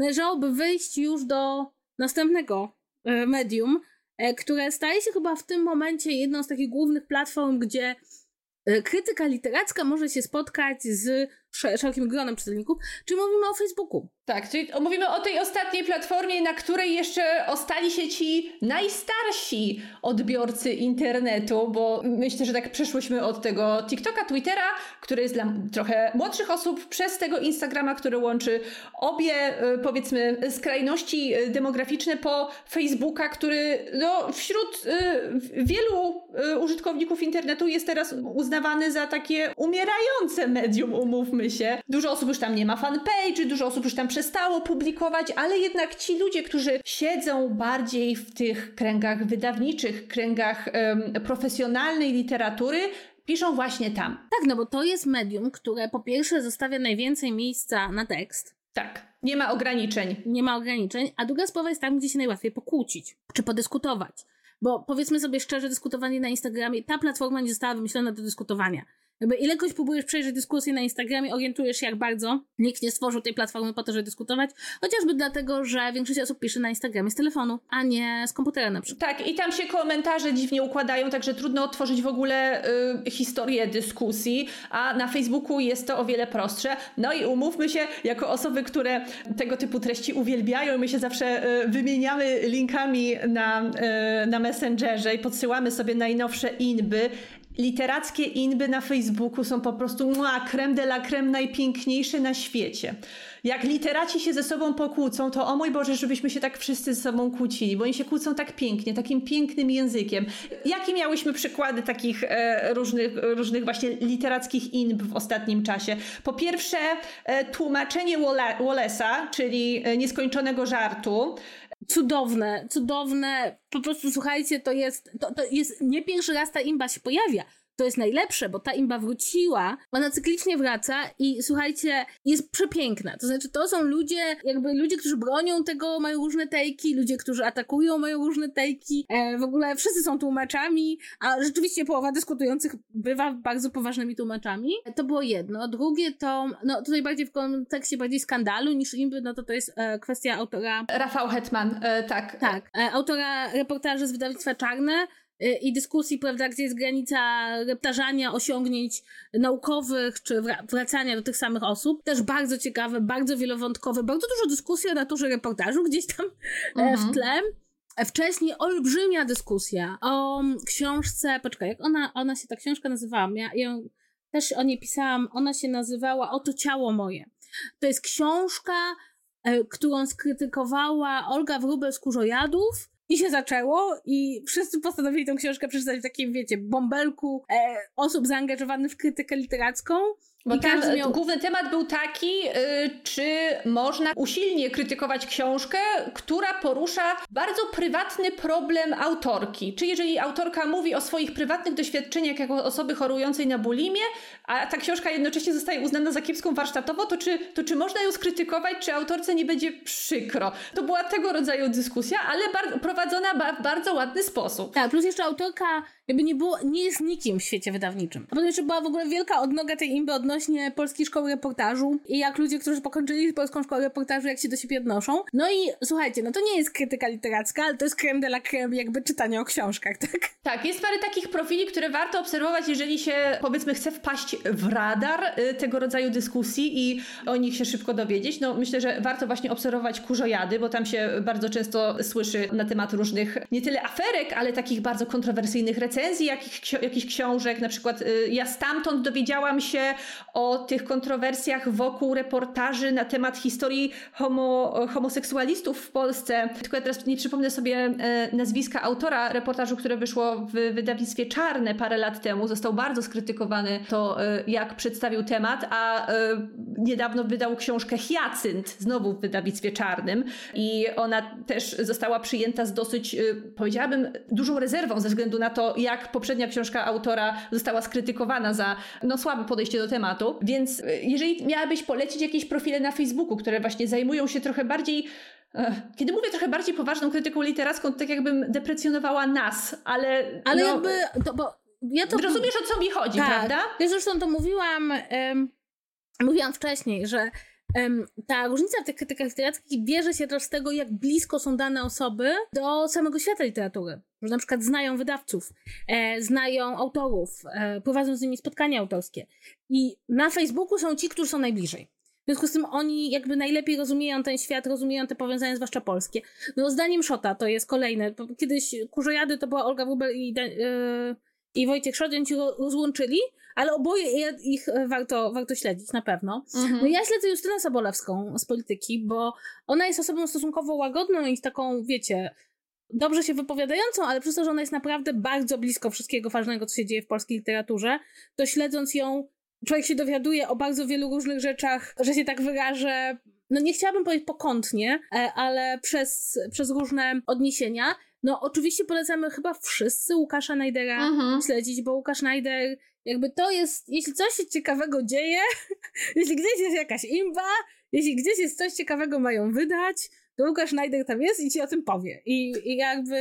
należałoby wyjść już do następnego e, medium, e, które staje się chyba w tym momencie jedną z takich głównych platform, gdzie e, krytyka literacka może się spotkać z szerokim gronem czytelników, czy mówimy o Facebooku. Tak, czyli mówimy o tej ostatniej platformie, na której jeszcze ostali się ci najstarsi odbiorcy internetu, bo myślę, że tak przeszłyśmy od tego TikToka, Twittera, który jest dla trochę młodszych osób, przez tego Instagrama, który łączy obie, y, powiedzmy, skrajności y, demograficzne, po Facebooka, który no, wśród y, wielu użytkowników internetu jest teraz uznawany za takie umierające medium, umówmy się. Dużo osób już tam nie ma fanpage, dużo osób już tam przestało publikować, ale jednak ci ludzie, którzy siedzą bardziej w tych kręgach wydawniczych, kręgach um, profesjonalnej literatury, piszą właśnie tam. Tak, no bo to jest medium, które po pierwsze zostawia najwięcej miejsca na tekst. Tak. Nie ma ograniczeń. Nie ma ograniczeń, a druga sprawa jest tam, gdzie się najłatwiej pokłócić czy podyskutować. Bo powiedzmy sobie szczerze, dyskutowanie na Instagramie, ta platforma nie została wymyślona do dyskutowania. Jakby ilekroć próbujesz przejrzeć dyskusję na Instagramie, orientujesz się jak bardzo nikt nie stworzył tej platformy po to, żeby dyskutować, chociażby dlatego, że większość osób pisze na Instagramie z telefonu, a nie z komputera na przykład. Tak, i tam się komentarze dziwnie układają, także trudno otworzyć w ogóle y, historię dyskusji, a na Facebooku jest to o wiele prostsze. No i umówmy się, jako osoby, które tego typu treści uwielbiają, my się zawsze y, wymieniamy linkami na, y, na Messengerze i podsyłamy sobie najnowsze inby. Literackie inby na Facebooku są po prostu mua, creme de la creme najpiękniejsze na świecie. Jak literaci się ze sobą pokłócą, to o mój Boże, żebyśmy się tak wszyscy ze sobą kłócili, bo oni się kłócą tak pięknie, takim pięknym językiem. Jakie miałyśmy przykłady takich e, różnych, różnych właśnie literackich inb w ostatnim czasie? Po pierwsze, e, tłumaczenie Wallace'a, czyli e, nieskończonego żartu, cudowne, cudowne. Po prostu słuchajcie, to jest, to, to jest nie pierwszy raz ta imba się pojawia to jest najlepsze, bo ta imba wróciła, ona cyklicznie wraca i słuchajcie, jest przepiękna. To znaczy, to są ludzie, jakby ludzie, którzy bronią tego, mają różne tejki, ludzie, którzy atakują, mają różne tejki. E, w ogóle wszyscy są tłumaczami, a rzeczywiście połowa dyskutujących bywa bardzo poważnymi tłumaczami. To było jedno. Drugie to, no tutaj bardziej w kontekście bardziej skandalu niż imby, no to to jest e, kwestia autora. Rafał Hetman, e, tak. Tak, e, autora reportaży z wydawnictwa Czarne, i dyskusji, prawda, gdzie jest granica reptarzania osiągnięć naukowych, czy wracania do tych samych osób. Też bardzo ciekawe, bardzo wielowątkowe, bardzo dużo dyskusji o naturze reportażu gdzieś tam mhm. w tle. Wcześniej olbrzymia dyskusja o książce, poczekaj, jak ona, ona się, ta książka nazywała, ja ją też o niej pisałam, ona się nazywała Oto ciało moje. To jest książka, e, którą skrytykowała Olga Wróbel z Kurzojadów, i się zaczęło i wszyscy postanowili tę książkę przeczytać w takim, wiecie, bąbelku e, osób zaangażowanych w krytykę literacką. Bo tam miał... główny temat był taki, y, czy można usilnie krytykować książkę, która porusza bardzo prywatny problem autorki. Czy jeżeli autorka mówi o swoich prywatnych doświadczeniach jako osoby chorującej na bulimię, a ta książka jednocześnie zostaje uznana za kiepską warsztatowo, to czy, to czy można ją skrytykować, czy autorce nie będzie przykro? To była tego rodzaju dyskusja, ale bar prowadzona w bardzo ładny sposób. Tak, plus jeszcze autorka jakby nie było, nie jest nikim w świecie wydawniczym. A potem jeszcze była w ogóle wielka odnoga tej imby odnośnie Polskiej Szkoły Reportażu i jak ludzie, którzy pokończyli Polską Szkołę Reportażu, jak się do siebie odnoszą. No i słuchajcie, no to nie jest krytyka literacka, ale to jest creme de la creme jakby czytanie o książkach, tak? Tak, jest parę takich profili, które warto obserwować, jeżeli się powiedzmy chce wpaść w radar y, tego rodzaju dyskusji i o nich się szybko dowiedzieć. No myślę, że warto właśnie obserwować kurzojady, bo tam się bardzo często słyszy na temat różnych nie tyle aferek, ale takich bardzo kontrowersyjnych recenzji jakichś, jakichś książek. Na przykład y, ja stamtąd dowiedziałam się o tych kontrowersjach wokół reportaży na temat historii homo, homoseksualistów w Polsce. Tylko ja teraz nie przypomnę sobie e, nazwiska autora reportażu, które wyszło w wydawnictwie Czarne parę lat temu. Został bardzo skrytykowany to, e, jak przedstawił temat, a niedawno wydał książkę Hyacynt, znowu w wydawnictwie Czarnym i ona też została przyjęta z dosyć, powiedziałabym, dużą rezerwą ze względu na to, jak poprzednia książka autora została skrytykowana za no, słabe podejście do tematu. Więc jeżeli miałabyś polecić jakieś profile na Facebooku, które właśnie zajmują się trochę bardziej kiedy mówię trochę bardziej poważną krytyką literacką, to tak jakbym deprecjonowała nas, ale. Ale no, jakby. To, bo ja to... Rozumiesz o co mi chodzi, tak. prawda? Ja zresztą to mówiłam. Um, mówiłam wcześniej, że ta różnica w tych krytykach literackich bierze się też z tego, jak blisko są dane osoby do samego świata literatury. Że na przykład znają wydawców, e, znają autorów, e, prowadzą z nimi spotkania autorskie. I na Facebooku są ci, którzy są najbliżej. W związku z tym oni jakby najlepiej rozumieją ten świat, rozumieją te powiązania, zwłaszcza polskie. No zdaniem Szota to jest kolejne. Kiedyś Kurzojady to była Olga Wróbel i, yy, i Wojciech Szot, oni się rozłączyli, ale oboje ich warto, warto śledzić na pewno. Mhm. No ja śledzę Justynę Sobolewską z polityki, bo ona jest osobą stosunkowo łagodną i taką, wiecie, dobrze się wypowiadającą, ale przez to, że ona jest naprawdę bardzo blisko wszystkiego ważnego, co się dzieje w polskiej literaturze, to śledząc ją człowiek się dowiaduje o bardzo wielu różnych rzeczach, że się tak wyrażę, no nie chciałabym powiedzieć pokątnie, e, ale przez, przez różne odniesienia. No oczywiście polecamy chyba wszyscy Łukasza Najdera mhm. śledzić, bo Łukasz Najder jakby to jest, jeśli coś się ciekawego dzieje, [LAUGHS] jeśli gdzieś jest jakaś imba, jeśli gdzieś jest coś ciekawego mają wydać, to Łukasz Schneider tam jest i ci o tym powie. I, i jakby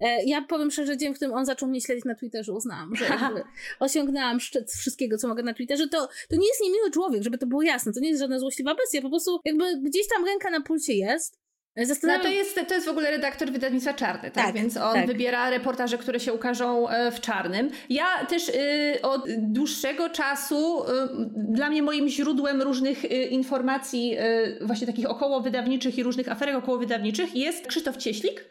e, ja powiem szczerze, dzień, w którym on zaczął mnie śledzić na Twitterze, uznałam, że [LAUGHS] osiągnęłam szczyt wszystkiego, co mogę na Twitterze. To, to nie jest niemiły człowiek, żeby to było jasne. To nie jest żadna złośliwa bestia. Po prostu jakby gdzieś tam ręka na pulsie jest. Zastanawiam... No to jest, to jest w ogóle redaktor wydawnictwa Czarny, tak? tak Więc on tak. wybiera reportaże, które się ukażą e, w czarnym. Ja też y, od dłuższego czasu, y, dla mnie moim źródłem różnych y, informacji, właśnie takich około wydawniczych i różnych aferek około wydawniczych jest Krzysztof Cieślik,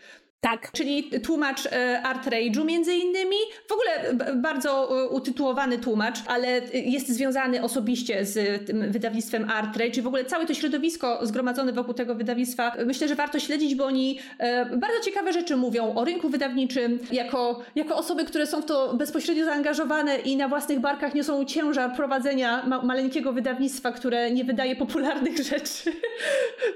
tak. Czyli tłumacz e, Art Rage'u między innymi. W ogóle bardzo e, utytułowany tłumacz, ale jest związany osobiście z tym wydawnictwem Art Rage. W ogóle całe to środowisko zgromadzone wokół tego wydawnictwa myślę, że warto śledzić, bo oni e, bardzo ciekawe rzeczy mówią o rynku wydawniczym, jako, jako osoby, które są w to bezpośrednio zaangażowane i na własnych barkach niosą ciężar prowadzenia ma maleńkiego wydawnictwa, które nie wydaje popularnych [LAUGHS] rzeczy.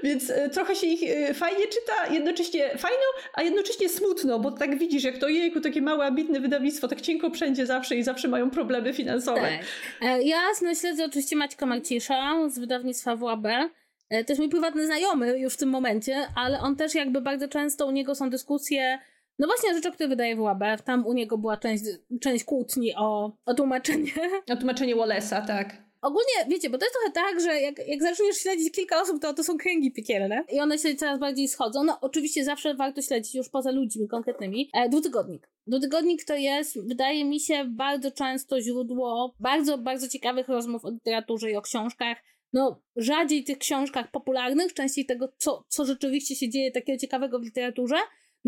Więc trochę się ich fajnie czyta, jednocześnie fajno, a jednocześnie jednocześnie smutno, bo tak widzisz, jak to jejku, takie małe, ambitne wydawnictwo, tak cienko wszędzie zawsze i zawsze mają problemy finansowe. Tak. E, ja śledzę oczywiście Maćka Marcisza z wydawnictwa WAB. E, to jest mój prywatny znajomy już w tym momencie, ale on też jakby bardzo często u niego są dyskusje no właśnie rzeczy, które wydaje WAB. Tam u niego była część, część kłótni o, o tłumaczenie. O tłumaczenie Wallace'a, tak. Ogólnie, wiecie, bo to jest trochę tak, że jak, jak zaczniesz śledzić kilka osób, to to są kręgi piekielne i one się coraz bardziej schodzą. No oczywiście zawsze warto śledzić już poza ludźmi konkretnymi. E, dwutygodnik. Dwutygodnik to jest, wydaje mi się, bardzo często źródło bardzo, bardzo ciekawych rozmów o literaturze i o książkach. No, rzadziej tych książkach popularnych, częściej tego, co, co rzeczywiście się dzieje takiego ciekawego w literaturze,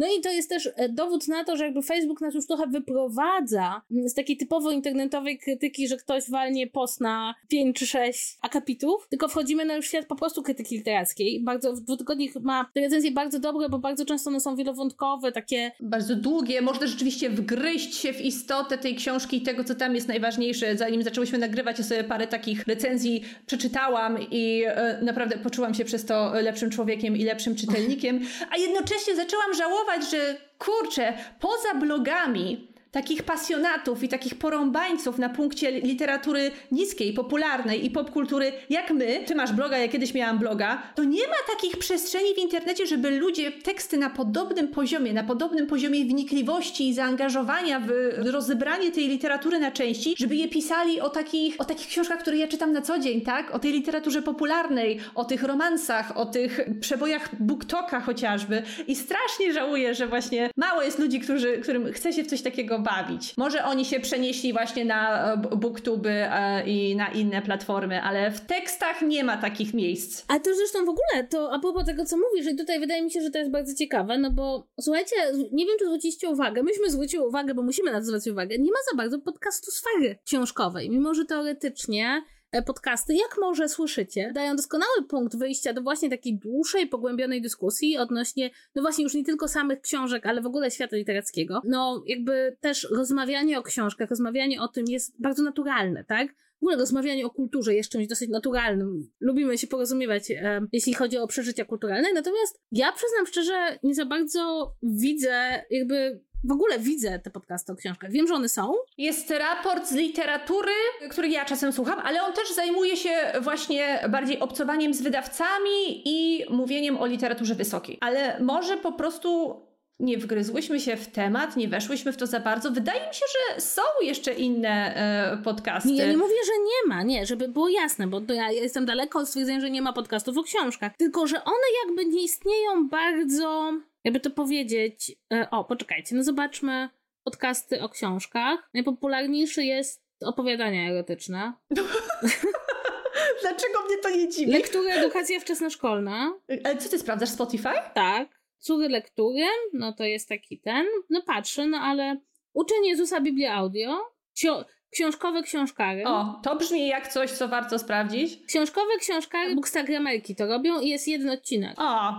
no i to jest też e, dowód na to, że jakby Facebook nas już trochę wyprowadza z takiej typowo internetowej krytyki, że ktoś walnie post na 5 czy 6 akapitów, tylko wchodzimy na już świat po prostu krytyki literackiej. Bardzo, w dwutygodnik ma te recenzje bardzo dobre, bo bardzo często one są wielowątkowe, takie... Bardzo długie, można rzeczywiście wgryźć się w istotę tej książki i tego, co tam jest najważniejsze. Zanim zaczęłyśmy nagrywać, ja sobie parę takich recenzji przeczytałam i e, naprawdę poczułam się przez to lepszym człowiekiem i lepszym czytelnikiem, a jednocześnie zaczęłam żałować, że kurczę, poza blogami takich pasjonatów i takich porąbańców na punkcie literatury niskiej, popularnej i popkultury jak my, ty masz bloga, ja kiedyś miałam bloga, to nie ma takich przestrzeni w internecie, żeby ludzie teksty na podobnym poziomie, na podobnym poziomie wnikliwości i zaangażowania w rozebranie tej literatury na części, żeby je pisali o takich, o takich książkach, które ja czytam na co dzień, tak? O tej literaturze popularnej, o tych romansach, o tych przebojach BookToka chociażby. I strasznie żałuję, że właśnie mało jest ludzi, którzy, którym chce się w coś takiego bawić. Może oni się przenieśli właśnie na e, booktuby e, i na inne platformy, ale w tekstach nie ma takich miejsc. A to zresztą w ogóle, to a propos tego, co mówisz, i tutaj wydaje mi się, że to jest bardzo ciekawe, no bo słuchajcie, nie wiem, czy zwróciliście uwagę, myśmy zwróciły uwagę, bo musimy na to zwrócić uwagę, nie ma za bardzo podcastu sfery książkowej, mimo że teoretycznie podcasty, jak może słyszycie, dają doskonały punkt wyjścia do właśnie takiej dłuższej, pogłębionej dyskusji odnośnie, no właśnie już nie tylko samych książek, ale w ogóle świata literackiego. No jakby też rozmawianie o książkach, rozmawianie o tym jest bardzo naturalne, tak? W ogóle rozmawianie o kulturze jest czymś dosyć naturalnym. Lubimy się porozumiewać, e, jeśli chodzi o przeżycia kulturalne. Natomiast ja przyznam szczerze, nie za bardzo widzę jakby w ogóle widzę te podcasty o książkach. Wiem, że one są. Jest raport z literatury, który ja czasem słucham, ale on też zajmuje się właśnie bardziej obcowaniem z wydawcami i mówieniem o literaturze wysokiej. Ale może po prostu nie wgryzłyśmy się w temat, nie weszłyśmy w to za bardzo. Wydaje mi się, że są jeszcze inne e, podcasty. Ja nie mówię, że nie ma, nie, żeby było jasne, bo ja jestem daleko od stwierdzenia, że nie ma podcastów o książkach. Tylko, że one jakby nie istnieją bardzo jakby to powiedzieć, e, o, poczekajcie, no zobaczmy podcasty o książkach. Najpopularniejszy jest opowiadania erotyczne. [LAUGHS] Dlaczego mnie to nie dziwi? Lektury, edukacja wczesnoszkolna. Ale co ty sprawdzasz, Spotify? Tak. Cury lektury, no to jest taki ten. No patrzę, no ale uczenie Jezusa Biblia Audio. Ksio książkowe książkary. O, to brzmi jak coś, co warto sprawdzić. Książkowe książkary Bookstagramerki to robią i jest jeden odcinek. O,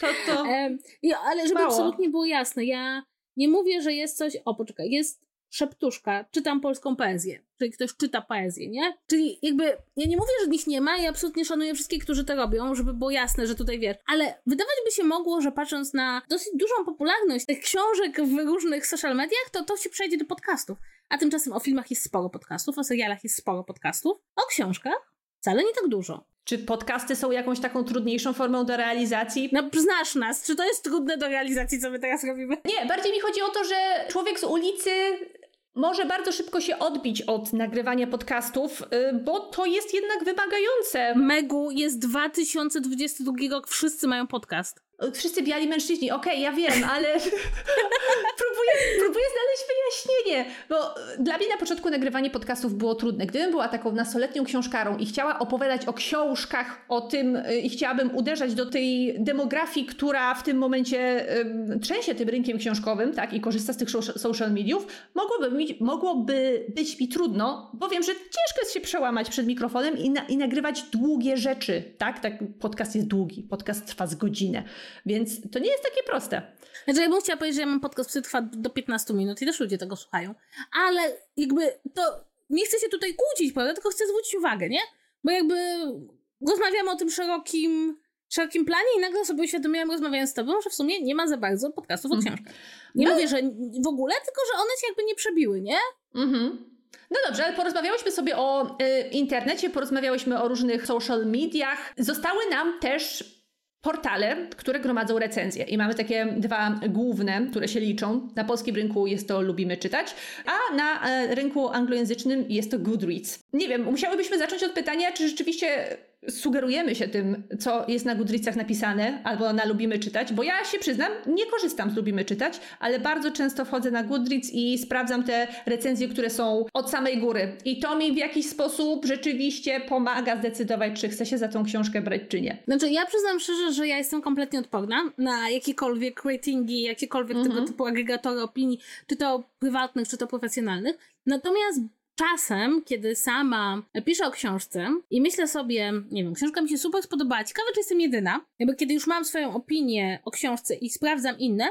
to, to [LAUGHS] ja, ale żeby mało. absolutnie było jasne, ja nie mówię, że jest coś, o poczekaj, jest szeptuszka, czytam polską poezję, czyli ktoś czyta poezję, nie? Czyli jakby, ja nie mówię, że nich nie ma i absolutnie szanuję wszystkich, którzy to robią, żeby było jasne, że tutaj wiesz, ale wydawać by się mogło, że patrząc na dosyć dużą popularność tych książek w różnych social mediach, to to się przejdzie do podcastów. A tymczasem o filmach jest sporo podcastów, o serialach jest sporo podcastów, o książkach wcale nie tak dużo. Czy podcasty są jakąś taką trudniejszą formą do realizacji? No, znasz nas. Czy to jest trudne do realizacji, co my teraz robimy? Nie, bardziej mi chodzi o to, że człowiek z ulicy może bardzo szybko się odbić od nagrywania podcastów, y, bo to jest jednak wymagające. Megu jest 2022 rok, wszyscy mają podcast. Wszyscy biali mężczyźni, okej, okay, ja wiem, ale [LAUGHS] próbuję, próbuję znaleźć wyjaśnienie, bo dla mnie na początku nagrywanie podcastów było trudne. Gdybym była taką nastoletnią książkarą i chciała opowiadać o książkach, o tym y, i chciałabym uderzać do tej demografii, która w tym momencie trzęsie tym rynkiem książkowym, tak, i korzysta z tych social mediów, mogłoby, mi, mogłoby być mi trudno, bo wiem, że ciężko jest się przełamać przed mikrofonem i, na, i nagrywać długie rzeczy, tak? tak? Podcast jest długi, podcast trwa z godzinę. Więc to nie jest takie proste. Znaczy, ja bym chciała powiedzieć, że ja mam podcast, który trwa do 15 minut i też ludzie tego słuchają. Ale jakby to nie chcę się tutaj kłócić, prawda? Tylko chcę zwrócić uwagę, nie? Bo jakby rozmawiamy o tym szerokim, szerokim planie i nagle sobie uświadomiłam, rozmawiając z tobą, że w sumie nie ma za bardzo podcastów o mhm. książkach. Nie no. mówię, że w ogóle, tylko że one się jakby nie przebiły, nie? Mhm. No dobrze, ale porozmawiałyśmy sobie o y, internecie, porozmawiałyśmy o różnych social mediach. Zostały nam też portale, które gromadzą recenzje. I mamy takie dwa główne, które się liczą. Na polskim rynku jest to Lubimy Czytać, a na e, rynku anglojęzycznym jest to Goodreads. Nie wiem, musiałybyśmy zacząć od pytania, czy rzeczywiście sugerujemy się tym, co jest na Goodreadsach napisane, albo na Lubimy Czytać, bo ja się przyznam, nie korzystam z Lubimy Czytać, ale bardzo często wchodzę na Goodreads i sprawdzam te recenzje, które są od samej góry. I to mi w jakiś sposób rzeczywiście pomaga zdecydować, czy chcę się za tą książkę brać, czy nie. Znaczy, ja przyznam szczerze, że ja jestem kompletnie odporna na jakiekolwiek ratingi, jakiekolwiek -hmm. tego mhm. typu agregatory opinii, czy to prywatnych, czy to profesjonalnych. Natomiast czasem, kiedy sama piszę o książce i myślę sobie, nie wiem, książka mi się super spodobała, ciekawe, czy jestem jedyna, jakby kiedy już mam swoją opinię o książce i sprawdzam inne,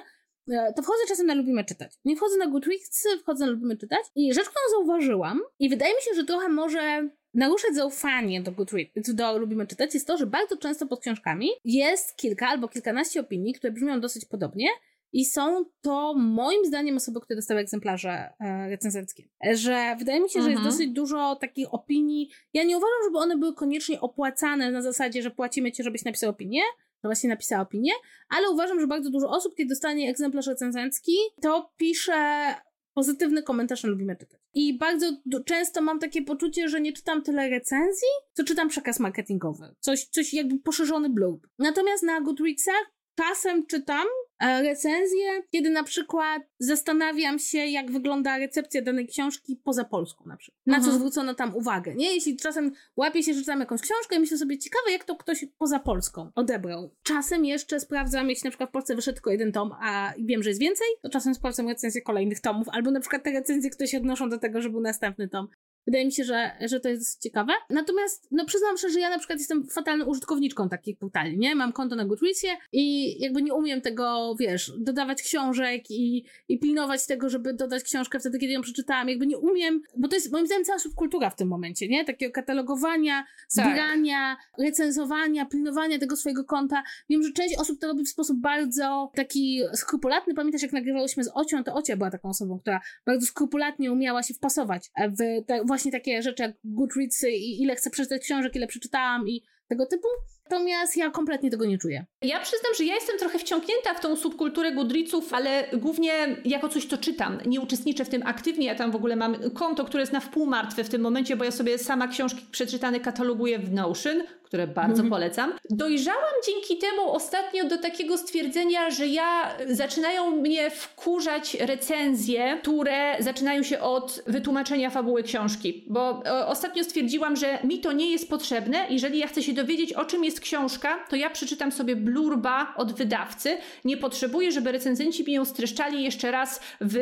e, to wchodzę czasem na Lubimy Czytać. Nie wchodzę na Goodreads, wchodzę na Lubimy Czytać i rzecz, którą zauważyłam i wydaje mi się, że trochę może naruszać zaufanie do Goodreads, do Lubimy Czytać, jest to, że bardzo często pod książkami jest kilka albo kilkanaście opinii, które brzmią dosyć podobnie i są to moim zdaniem osoby, które dostały egzemplarze e, recenzenckie. Że wydaje mi się, mhm. że jest mhm. dosyć dużo takich opinii. Ja nie uważam, żeby one były koniecznie opłacane na zasadzie, że płacimy ci, żebyś napisał opinię, że właśnie napisała opinię, ale uważam, że bardzo dużo osób, kiedy dostanie egzemplarz recenzencki, to pisze pozytywny komentarz, lubimy czytać. I bardzo często mam takie poczucie, że nie czytam tyle recenzji, co czytam przekaz marketingowy. Coś, coś jakby poszerzony blog. Natomiast na Goodreadsach czasem czytam E, recenzję, kiedy na przykład zastanawiam się, jak wygląda recepcja danej książki poza Polską na przykład. Na mhm. co zwrócono tam uwagę, nie? Jeśli czasem łapię się, że czytam jakąś książkę i myślę sobie, ciekawe, jak to ktoś poza Polską odebrał. Czasem jeszcze sprawdzam, jeśli na przykład w Polsce wyszedł tylko jeden tom, a wiem, że jest więcej, to czasem sprawdzam recenzję kolejnych tomów, albo na przykład te recenzje, które się odnoszą do tego, że był następny tom. Wydaje mi się, że, że to jest ciekawe. Natomiast, no przyznam szczerze, że ja na przykład jestem fatalną użytkowniczką takich portali, nie? Mam konto na Goodreadsie i jakby nie umiem tego, wiesz, dodawać książek i, i pilnować tego, żeby dodać książkę wtedy, kiedy ją przeczytałam. Jakby nie umiem, bo to jest moim zdaniem cała subkultura w tym momencie, nie? Takiego katalogowania, tak. zbierania, tak. recenzowania, pilnowania tego swojego konta. Wiem, że część osób to robi w sposób bardzo taki skrupulatny. Pamiętasz, jak nagrywałyśmy z Ocią, to Ocia była taką osobą, która bardzo skrupulatnie umiała się wpasować w te, właśnie takie rzeczy jak Goodreads i ile chcę przeczytać książek, ile przeczytałam i tego typu. Natomiast ja kompletnie tego nie czuję. Ja przyznam, że ja jestem trochę wciągnięta w tą subkulturę Goodreadsów, ale głównie jako coś to czytam. Nie uczestniczę w tym aktywnie. Ja tam w ogóle mam konto, które jest na wpół martwe w tym momencie, bo ja sobie sama książki przeczytane kataloguję w Notion, które bardzo mm. polecam. Dojrzałam dzięki temu ostatnio do takiego stwierdzenia, że ja zaczynają mnie wkurzać recenzje, które zaczynają się od wytłumaczenia fabuły książki, bo e, ostatnio stwierdziłam, że mi to nie jest potrzebne. Jeżeli ja chcę się dowiedzieć, o czym jest książka, to ja przeczytam sobie blurba od wydawcy. Nie potrzebuję, żeby recenzenci mi ją streszczali jeszcze raz w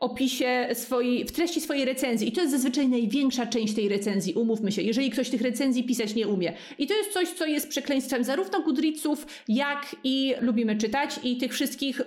opisie swojej, w treści swojej recenzji. I to jest zazwyczaj największa część tej recenzji, umówmy się, jeżeli ktoś tych recenzji pisać nie umie. I to jest coś, co jest przekleństwem zarówno Goodreadsów, jak i lubimy czytać i tych wszystkich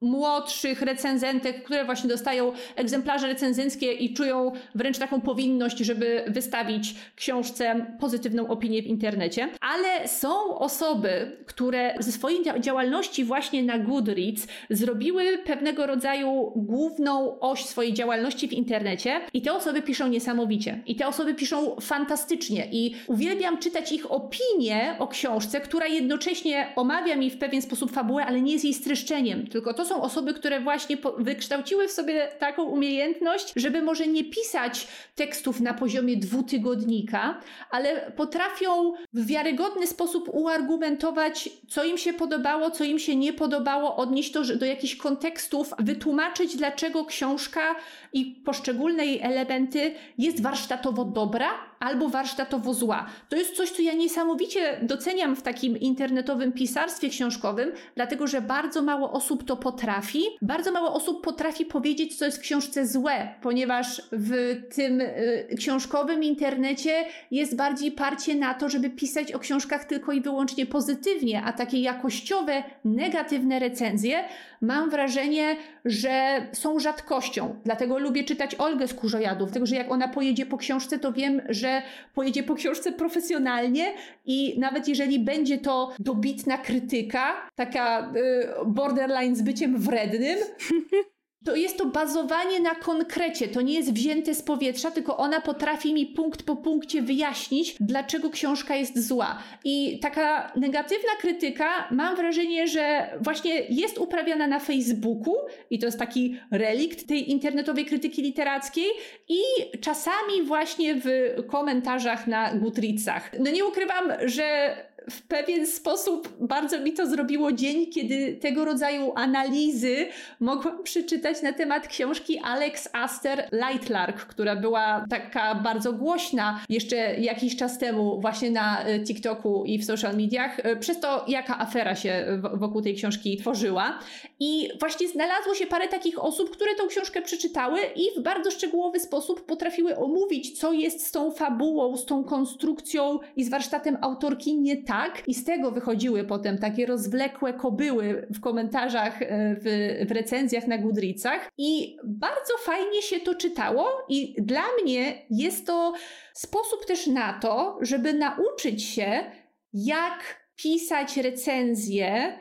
młodszych recenzentek, które właśnie dostają egzemplarze recenzenckie i czują wręcz taką powinność, żeby wystawić książce pozytywną opinię w internecie. Ale są osoby, które ze swojej działalności właśnie na Goodreads zrobiły pewnego rodzaju główną oś swojej działalności w internecie i te osoby piszą niesamowicie. I te osoby piszą fantastycznie i uwielbiam czytać ich opinie o książce, która jednocześnie omawia mi w pewien sposób fabułę, ale nie jest jej streszczeniem, tylko to są osoby, które właśnie wykształciły w sobie taką umiejętność, żeby może nie pisać tekstów na poziomie dwutygodnika, ale potrafią w wiarygodny sposób uargumentować, co im się podobało, co im się nie podobało, odnieść to do jakichś kontekstów, wytłumaczyć, dlaczego książka i poszczególne jej elementy jest warsztatowo dobra, albo warsztatowo zła. To jest coś, co ja niesamowicie doceniam w takim internetowym pisarstwie książkowym, dlatego że bardzo mało osób to potrafi. Bardzo mało osób potrafi powiedzieć, co jest w książce złe, ponieważ w tym y, książkowym internecie jest bardziej parcie na to, żeby pisać o książkach tylko i wyłącznie pozytywnie, a takie jakościowe, negatywne recenzje mam wrażenie, że są rzadkością. Dlatego lubię czytać Olgę Skórzojadów, dlatego że jak ona pojedzie po książce, to wiem, że pojedzie po książce profesjonalnie i nawet jeżeli będzie to dobitna krytyka, taka y, borderline z byciem wrednym, [LAUGHS] to jest to bazowanie na konkrecie, to nie jest wzięte z powietrza, tylko ona potrafi mi punkt po punkcie wyjaśnić, dlaczego książka jest zła. I taka negatywna krytyka, mam wrażenie, że właśnie jest uprawiana na Facebooku i to jest taki relikt tej internetowej krytyki literackiej i czasami właśnie w komentarzach na Goodreadsach. No nie ukrywam, że w pewien sposób bardzo mi to zrobiło dzień, kiedy tego rodzaju analizy mogłam przeczytać na temat książki Alex Aster Lightlark, która była taka bardzo głośna jeszcze jakiś czas temu właśnie na e, TikToku i w social mediach, e, przez to jaka afera się wokół tej książki tworzyła. I właśnie znalazło się parę takich osób, które tą książkę przeczytały i w bardzo szczegółowy sposób potrafiły omówić, co jest z tą fabułą, z tą konstrukcją i z warsztatem autorki nie tak. I z tego wychodziły potem takie rozwlekłe kobyły w komentarzach, e, w, w recenzjach na Goodreadsach. I bardzo fajnie się to czytało, i dla mnie jest to sposób też na to, żeby nauczyć się, jak pisać recenzje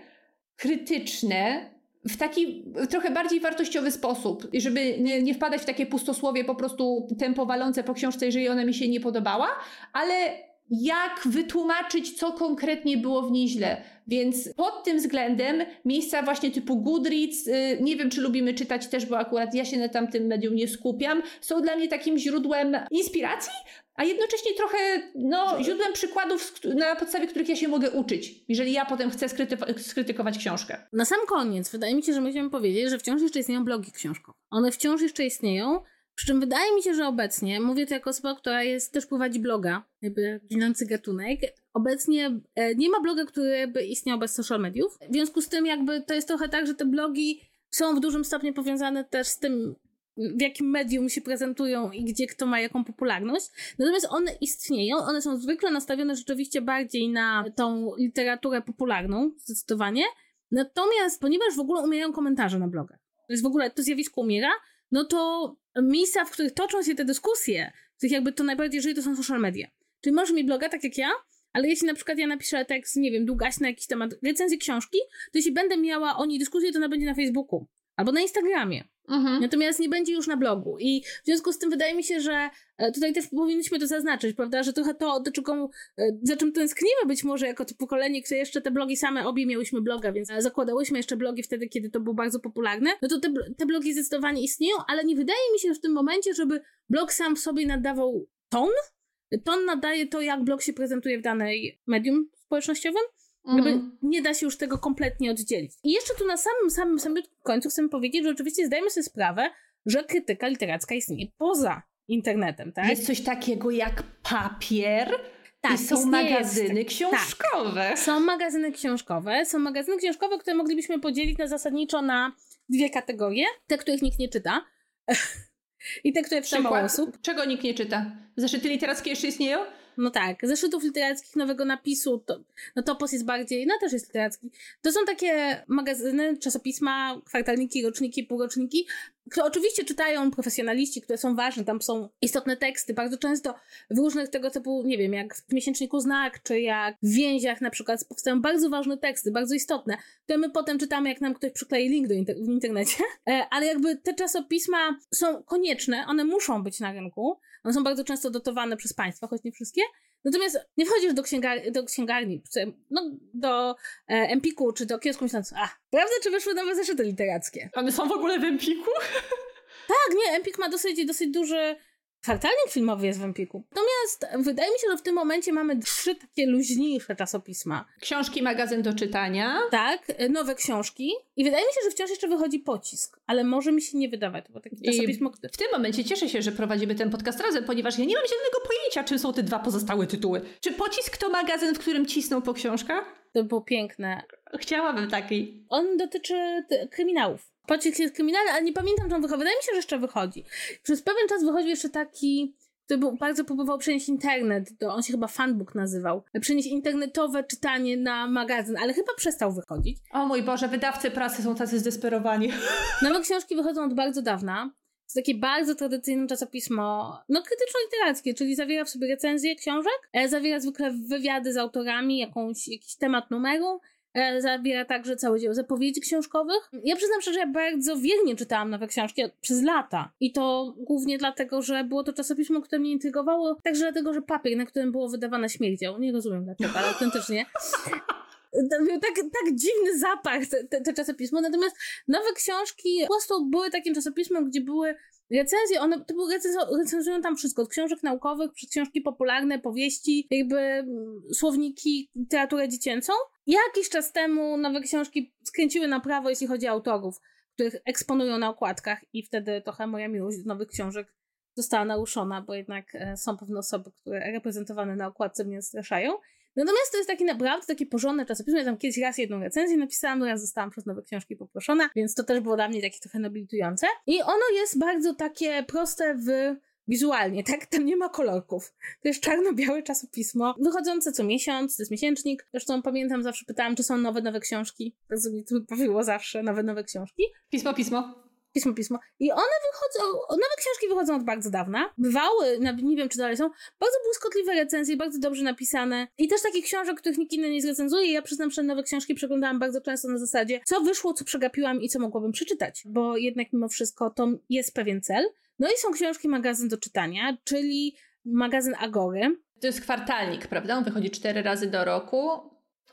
krytyczne w taki trochę bardziej wartościowy sposób, żeby nie, nie, wpadać w takie pustosłowie po prostu tempo walące po książce, jeżeli ona mi się nie podobała, ale jak wytłumaczyć, co konkretnie było w niej źle. Więc pod tym względem miejsca właśnie typu Goodreads, y, nie wiem czy lubimy czytać też, bo akurat ja się na tamtym medium nie skupiam, są dla mnie takim źródłem inspiracji, a jednocześnie trochę no, źródłem przykładów, na podstawie których ja się mogę uczyć, jeżeli ja potem chcę skryty- skrytykować książkę. Na sam koniec, wydaje mi się, że musimy powiedzieć, że wciąż jeszcze istnieją blogi książkowe. One wciąż jeszcze istnieją, przy czym wydaje mi się, że obecnie, mówię to jako osoba, która jest, też prowadzi bloga, jakby ginący gatunek, obecnie e, nie ma bloga, który by istniał bez social mediów. W związku z tym jakby to jest trochę tak, że te blogi są w dużym stopniu powiązane też z tym, w jakim medium się prezentują i gdzie kto ma jaką popularność. Natomiast one istnieją, one są zwykle nastawione rzeczywiście bardziej na tą literaturę popularną, zdecydowanie. Natomiast, ponieważ w ogóle umierają komentarze na blogach, to jest w ogóle, to zjawisko umiera, no to miejsca, w których toczą się te dyskusje, w których jakby to najbardziej jeżeli to są social media. Czyli możesz mieć bloga, tak jak ja, ale jeśli na przykład ja napiszę tekst, nie wiem, długaś na jakiś temat recenzji książki, to jeśli będę miała o niej dyskusję, to ona będzie na Facebooku albo na Instagramie. Mhm. Natomiast nie będzie już na blogu. I w związku z tym wydaje mi się, że e, tutaj też powinniśmy to zaznaczyć, prawda, że trochę to, do czego, e, za czym tęsknimy być może jako to pokolenie, które jeszcze te blogi same, obie miałyśmy bloga, więc zakładałyśmy jeszcze blogi wtedy, kiedy to był bardzo popularne, no to te, te blogi zdecydowanie istnieją, ale nie wydaje mi się w tym momencie, żeby blog sam w sobie nadawał ton. Ton nadaje to, jak blog się prezentuje w danej medium społecznościowym, Mhm. nie da się już tego kompletnie oddzielić. I jeszcze tu na samym, samym, samym końcu chcę powiedzieć, że oczywiście zdajemy sobie sprawę, że krytyka literacka istnieje poza internetem, tak? Jest coś takiego jak papier, tak, I są magazyny książkowe. Tak. Są magazyny książkowe. Są magazyny książkowe, które moglibyśmy podzielić na zasadniczo na dwie kategorie. Te, których nikt nie czyta. [LAUGHS] I te, które czyta mało osób. Czego nikt nie czyta? Zeszyty literackie jeszcze istnieją? No tak, zeszytów literackich nowego napisu, to, no Topos jest bardziej, no też jest literacki. To są takie magazyny, czasopisma, kwartalniki, roczniki, półroczniki, które oczywiście czytają profesjonaliści, które są ważne, tam są istotne teksty, bardzo często w różnych tego typu, nie wiem, jak w miesięczniku Znak, czy jak w więziach na przykład powstają bardzo ważne teksty, bardzo istotne, które my potem czytamy, jak nam ktoś przyklei link do inter w internecie, e, ale jakby te czasopisma są konieczne, one muszą być na rynku, one są bardzo często dotowane przez państwa, choć nie wszystkie, Natomiast nie wchodzisz do, księgar do księgarni, no, do e, Empiku czy do kiosku myśląc, a, prawda, czy wyszły nowe zeszyty literackie? One są w ogóle w Empiku? Tak, nie, Empik ma dosyć, dosyć duży Kwartalnik filmowy jest w Empiku. Natomiast wydaje mi się, że w tym momencie mamy trzy takie luźniejsze czasopisma. Książki, magazyn do czytania. Tak, nowe książki. I wydaje mi się, że wciąż jeszcze wychodzi pocisk, ale może mi się nie wydawać, bo takie czasopismo... I w tym momencie cieszę się, że prowadzimy ten podcast razem, ponieważ ja nie mam zielonego pojęcia, czym są te dwa pozostałe tytuły. Czy pocisk to magazyn, w którym cisną po książkach? To było piękne. Chciałabym taki. On dotyczy kryminałów. Pocisk jest kryminalny, ale nie pamiętam, czy on wychodzi. Wydaje mi się, że jeszcze wychodzi. Przez pewien czas wychodził jeszcze taki który był, bardzo próbował przenieść internet, to on się chyba fanbook nazywał, przenieść internetowe czytanie na magazyn, ale chyba przestał wychodzić. O mój Boże, wydawcy prasy są tacy zdesperowani. [LAUGHS] Nowe książki wychodzą od bardzo dawna. To takie bardzo tradycyjne czasopismo, no krytyczno-literackie, czyli zawiera w sobie recenzje książek, e, zawiera zwykle wywiady z autorami, jakąś, jakiś temat numeru, zawiera także cały dział zapowiedzi książkowych. Ja przyznam szczerze, że ja bardzo wiernie czytałam nowe książki przez lata. I to głównie dlatego, że było to czasopismo, które mnie intrygowało, także dlatego, że papier, na którym było wydawane śmierdział. Nie rozumiem dlaczego, ale autentycznie. Był tak, tak dziwny zapach te, te, te czasopismo. Natomiast nowe książki po prostu były takim czasopismem, gdzie były recenzje, one to recenzują tam wszystko, od książek naukowych, przez książki popularne, powieści, jakby mm, słowniki, literaturę dziecięcą. Jakiś czas temu nowe książki skręciły na prawo, jeśli chodzi o autorów, których eksponują na okładkach i wtedy trochę moja miłość do nowych książek została naruszona, bo jednak e, są pewne osoby, które reprezentowane na okładce mnie straszają. Natomiast to jest taki naprawdę taki porządny czasopismo. Ja tam kiedyś raz jedną recenzję napisałam, ja zostałam przez nowe książki poproszona, więc to też było dla mnie takie trochę nobilitujące. I ono jest bardzo takie proste w wizualnie, tak? Tam nie ma kolorków. To jest czarno-białe czasopismo, wychodzące co miesiąc, to jest miesięcznik. Zresztą pamiętam, zawsze pytałam, czy są nowe, nowe książki. Bardzo mi to bawiło zawsze, nowe, nowe książki. Pismo, pismo. Pismo, pismo. I one wychodzą, nowe książki wychodzą od bardzo dawna. Bywały, nie wiem czy dalej są, bardzo błyskotliwe recenzje, bardzo dobrze napisane. I też takich książek, których nikt inny nie zrecenzuje. Ja przyznam, że nowe książki przeglądałam bardzo często na zasadzie, co wyszło, co przegapiłam i co mogłabym przeczytać. Bo jednak mimo wszystko to jest pewien cel. No i są książki magazyn do czytania, czyli magazyn Agory. To jest kwartalnik, prawda? On wychodzi cztery razy do roku.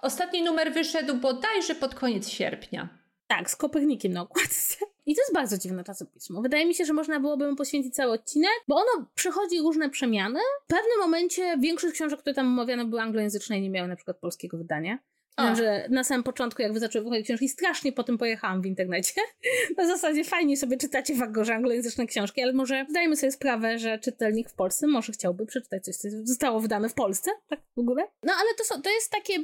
Ostatni numer wyszedł bodajże pod koniec sierpnia. Tak, z Kopernikiem na okładce. I to jest bardzo dziwne czasopismo. Wydaje mi się, że można byłoby mu poświęcić cały odcinek, bo ono przechodzi różne przemiany. W pewnym momencie większość książek, które tam omawiane były anglojęzyczne i nie miały na przykład polskiego wydania. Wiem, że na samym początku, jak wy zaczęły wychodzić książki, strasznie potem pojechałam w internecie. [LAUGHS] Na zasadzie fajnie sobie czytacie w Agorze anglojęzyczne książki, ale może zdajemy sobie sprawę, że czytelnik w Polsce może chciałby przeczytać coś, co zostało wydane w Polsce, tak w ogóle. No ale to, są, to jest takie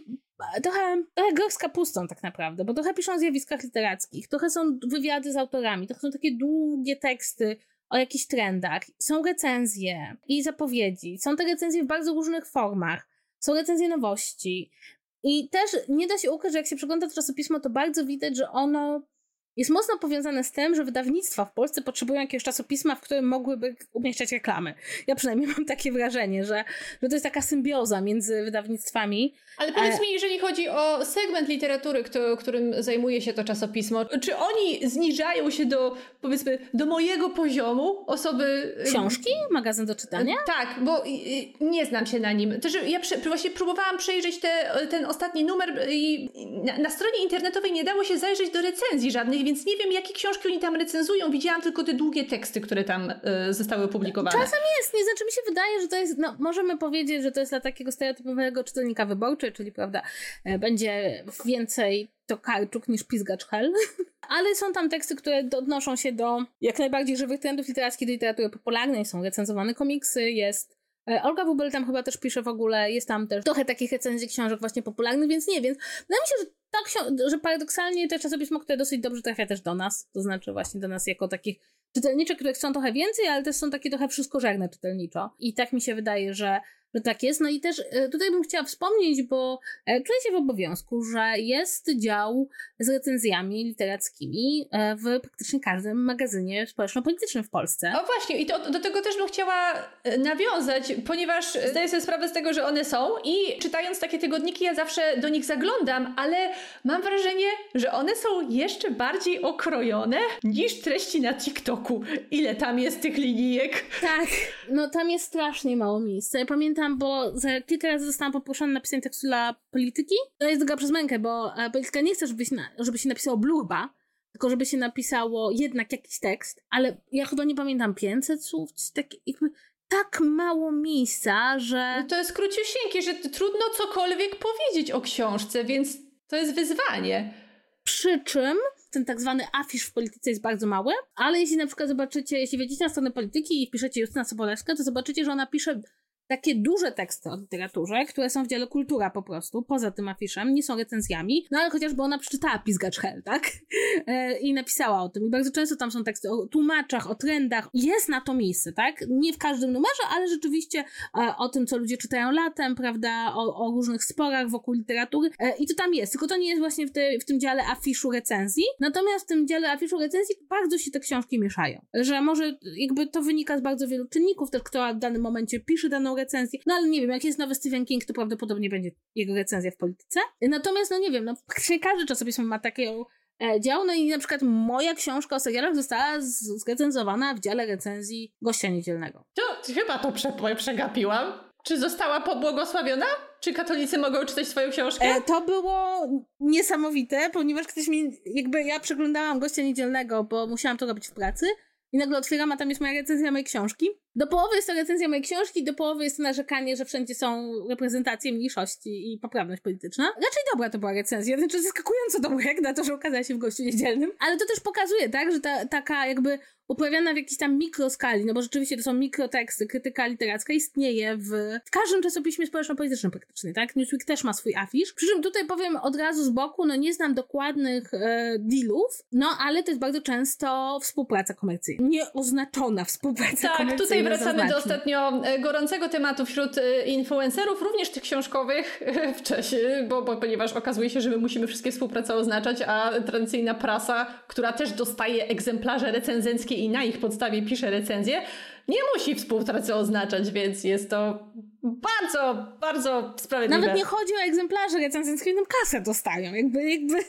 trochę, trochę kapustą tak naprawdę, bo trochę piszą o zjawiskach literackich, trochę są wywiady z autorami, trochę są takie długie teksty o jakichś trendach, są recenzje i zapowiedzi, są te recenzje w bardzo różnych formach, są recenzje nowości, i też nie da się ukryć, że jak się przegląda to czasopismo, to bardzo widać, że ono jest mocno powiązane z tym, że wydawnictwa w Polsce potrzebują jakiegoś czasopisma, w którym mogłyby umieszczać reklamy. Ja przynajmniej [LAUGHS] mam takie wrażenie, że, że to jest taka symbioza między wydawnictwami. Ale powiedz mi, jeżeli chodzi o segment literatury, którym zajmuje się to czasopismo, czy oni zniżają się do, powiedzmy, do mojego poziomu osoby... Książki? Magazyn do czytania? Tak, bo nie znam się na nim. Też ja prze, właśnie próbowałam przejrzeć te, ten ostatni numer i na, na stronie internetowej nie dało się zajrzeć do recenzji żadnych więc nie wiem, jakie książki oni tam recenzują. Widziałam tylko te długie teksty, które tam y, zostały opublikowane. Czasem jest, nie znaczy mi się wydaje, że to jest, no możemy powiedzieć, że to jest dla takiego stereotypowego czytelnika wyborczy, czyli prawda, e, będzie więcej to Karczuk niż Pizgacz Hell. [LAUGHS] Ale są tam teksty, które odnoszą się do jak najbardziej żywych trendów literackich, do literatury popularnej. Są recenzowane komiksy, jest e, Olga Wubel tam chyba też pisze w ogóle, jest tam też trochę takich recenzji książek właśnie popularnych, więc nie, więc wydaje mi się, że tak, że paradoksalnie to czasopismo, które dosyć dobrze trafia też do nas, to znaczy właśnie do nas jako takich czytelnicze, które chcą trochę więcej, ale też są takie trochę wszystkożerne czytelniczo. I tak mi się wydaje, że że tak jest. No i też e, tutaj bym chciała wspomnieć, bo e, czuję się w obowiązku, że jest dział z recenzjami literackimi e, w praktycznie każdym magazynie społeczno-politycznym w Polsce. O właśnie, i to, do tego też bym chciała nawiązać, ponieważ zdaję sobie sprawę z tego, że one są i czytając takie tygodniki, ja zawsze do nich zaglądam, ale mam wrażenie, że one są jeszcze bardziej okrojone niż treści na TikToku. Ile tam jest tych linijek? Tak, no tam jest strasznie mało miejsca. Ja pamiętam pamiętam, bo za kilka razy zostałam poproszona na napisanie tekstu dla polityki. To jest droga przez mękę, bo e, polityka nie chce, żeby się, żeby się napisało blurba, tylko żeby się napisało jednak jakiś tekst, ale ja chyba nie pamiętam 500 słów, tak, jakby tak mało miejsca, że... No to jest króciusieńkie, że trudno cokolwiek powiedzieć o książce, więc to jest wyzwanie. Przy czym ten tak zwany afisz w polityce jest bardzo mały, ale jeśli na przykład zobaczycie, jeśli wejdziecie na stronę polityki i wpiszecie Justyna Sobolewska, to zobaczycie, że ona pisze takie duże teksty o literaturze, które są w dziale kultura po prostu, poza tym afiszem, nie są recenzjami, no ale chociażby ona przeczytała Pizgacz Hell, tak? E, I napisała o tym. I bardzo często tam są teksty o tłumaczach, o trendach. Jest na to miejsce, tak? Nie w każdym numerze, ale rzeczywiście e, o tym, co ludzie czytają latem, prawda? O, o różnych sporach wokół literatury. E, I to tam jest, tylko to nie jest właśnie w, te, w tym dziale afiszu recenzji. Natomiast w tym dziale afiszu recenzji bardzo się te książki mieszają. Że może jakby to wynika z bardzo wielu czynników, też kto w danym momencie pisze daną recenzję. No ale nie wiem, jak jest nowy Stephen King, to prawdopodobnie będzie jego recenzja w polityce. Natomiast, no nie wiem, no [LAUGHS] każdy czasopismo ma takiego e, dział, no i na przykład moja książka o serialach została zrecenzowana w dziale recenzji Gościa Niedzielnego. To chyba to prze przegapiłam. Czy została pobłogosławiona? Czy katolicy mogą czytać swoją książkę? E, to było niesamowite, ponieważ ktoś mi, jakby ja przeglądałam Gościa Niedzielnego, bo musiałam to robić w pracy i nagle otwieram, a tam jest moja recenzja mojej książki. Do połowy jest to recenzja mojej książki, do połowy jest to narzekanie, że wszędzie są reprezentacje mniejszości i poprawność polityczna. Raczej dobra to była recenzja, znaczy zaskakująco dobra, jak na to, że ukazała się w gościu niedzielnym. Ale to też pokazuje, tak, że ta, taka jakby uprawiana w jakiejś tam mikroskali, no bo rzeczywiście to są mikroteksty, krytyka literacka istnieje w, w każdym czasopiśmie społeczno-politycznym praktycznie, tak? Newsweek też ma swój afisz. Przy czym tutaj powiem od razu z boku, no nie znam dokładnych e, dealów, no ale to jest bardzo często współpraca komercyjna. Nieoznaczona współpraca tak, komercyjna. Tak, tutaj wracamy do ostatnio e, gorącego tematu wśród e, influencerów, również tych książkowych [LAUGHS] wcześniej, bo, bo ponieważ okazuje się, że my musimy wszystkie współpracę oznaczać, a tradycyjna prasa, która też dostaje egzemplarze recenzenckie i na ich podstawie pisze recenzję, nie musi współpracy oznaczać, więc jest to bardzo, bardzo sprawiedliwe. Nawet nie chodzi o egzemplarze recenzenckie, nam kasę dostają, jakby, jakby [LAUGHS]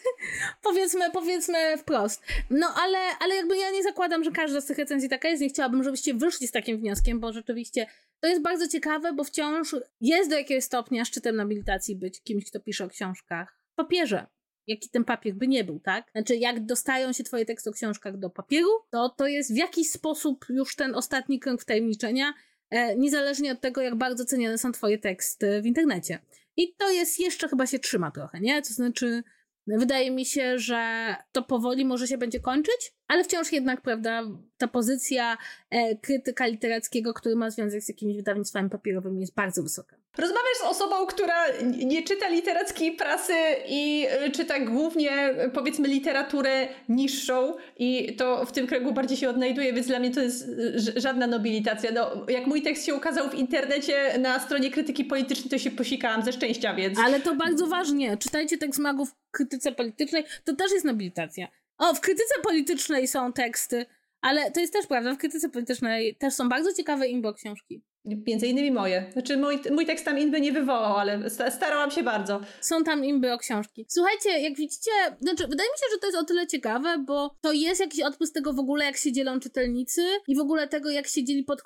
powiedzmy, powiedzmy wprost. No ale, ale jakby ja nie zakładam, że każda z tych recenzji taka jest, nie chciałabym, żebyście wyszli z takim wnioskiem, bo rzeczywiście to jest bardzo ciekawe, bo wciąż jest do jakiegoś stopnia szczytem nobilitacji być kimś, kto pisze o książkach papierze jaki ten papier by nie był, tak? Znaczy, jak dostają się twoje teksty o książkach do papieru, to to jest w jakiś sposób już ten ostatni krąg wtajemniczenia, e, niezależnie od tego, jak bardzo cenione są twoje teksty w internecie. I to jest jeszcze chyba się trzyma trochę, nie? To znaczy, wydaje mi się, że to powoli może się będzie kończyć, ale wciąż jednak, prawda, ta pozycja e, krytyka literackiego, który ma związek z jakimiś wydawnictwami papierowymi jest bardzo wysoka. Rozmawiasz z osobą, która nie czyta literackiej prasy i y, czyta głównie, powiedzmy, literaturę niższą i to w tym kręgu bardziej się odnajduje, więc dla mnie to jest y, żadna nobilitacja. No, jak mój tekst się ukazał w internecie na stronie krytyki politycznej, to się posikałam ze szczęścia, więc... Ale to bardzo ważnie. Czytajcie tekst magów w krytyce politycznej, to też jest nobilitacja. O, w krytyce politycznej są teksty, ale to jest też prawda, w krytyce politycznej też są bardzo ciekawe imbo książki. Między innymi moje. Znaczy mój, mój tekst tam inby nie wywołał, ale starałam się bardzo. Są tam imby o książki. Słuchajcie, jak widzicie, znaczy wydaje mi się, że to jest o tyle ciekawe, bo to jest jakiś odpływ tego w ogóle, jak się dzielą czytelnicy i w ogóle tego, jak się dzieli pod,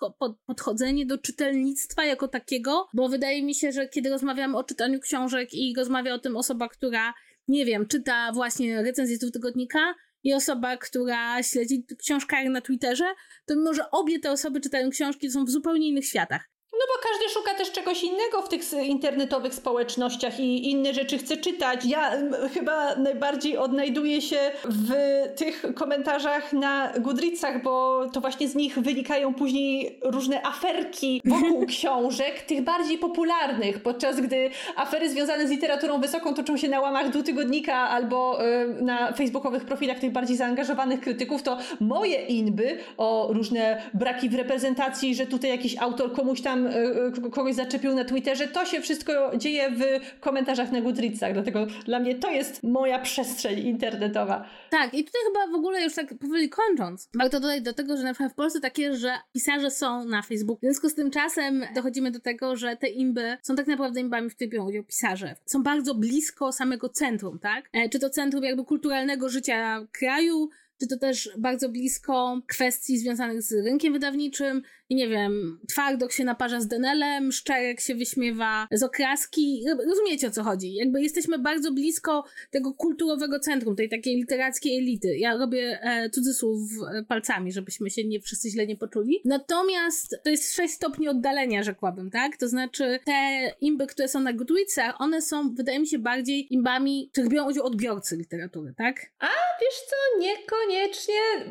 podchodzenie do czytelnictwa jako takiego, bo wydaje mi się, że kiedy rozmawiamy o czytaniu książek i rozmawia o tym osoba, która nie wiem, czyta właśnie recenzję tygodnika, i osoba, która śledzi książkary na Twitterze, to mimo, że obie te osoby czytają książki, są w zupełnie innych światach. No bo każdy szuka też czegoś innego w tych internetowych społecznościach i inne rzeczy chce czytać. Ja chyba najbardziej odnajduję się w tych komentarzach na Goodreadsach, bo to właśnie z nich wynikają później różne aferki wokół [LAUGHS] książek, tych bardziej popularnych, podczas gdy afery związane z literaturą wysoką toczą się na łamach dwutygodnika albo y, na facebookowych profilach tych bardziej zaangażowanych krytyków, to moje inby o różne braki w reprezentacji, że tutaj jakiś autor komuś tam y, kogoś zaczepił na Twitterze, to się wszystko dzieje w komentarzach na Goodreadsach, dlatego dla mnie to jest moja przestrzeń internetowa. Tak, i tutaj chyba w ogóle już tak powoli kończąc, warto dodać do tego, że na przykład w Polsce takie, że pisarze są na Facebooku. W związku z tym czasem dochodzimy do tego, że te imby są tak naprawdę imbami, w których biorą pisarze. Są bardzo blisko samego centrum, tak? E, czy to centrum jakby kulturalnego życia kraju, czy to też bardzo blisko kwestii związanych z rynkiem wydawniczym, i nie wiem, twardok się naparza z Denelem, Szczerek się wyśmiewa z okraski. Rozumiecie o co chodzi? Jakby jesteśmy bardzo blisko tego kulturowego centrum, tej takiej literackiej elity. Ja robię e, cudzysłów e, palcami, żebyśmy się nie wszyscy źle nie poczuli. Natomiast to jest 6 stopni oddalenia, rzekłabym, tak? To znaczy te imby, które są na Goodreadsach, one są, wydaje mi się, bardziej imbami, których biorą udział odbiorcy literatury, tak? A, wiesz co, niekoniecznie.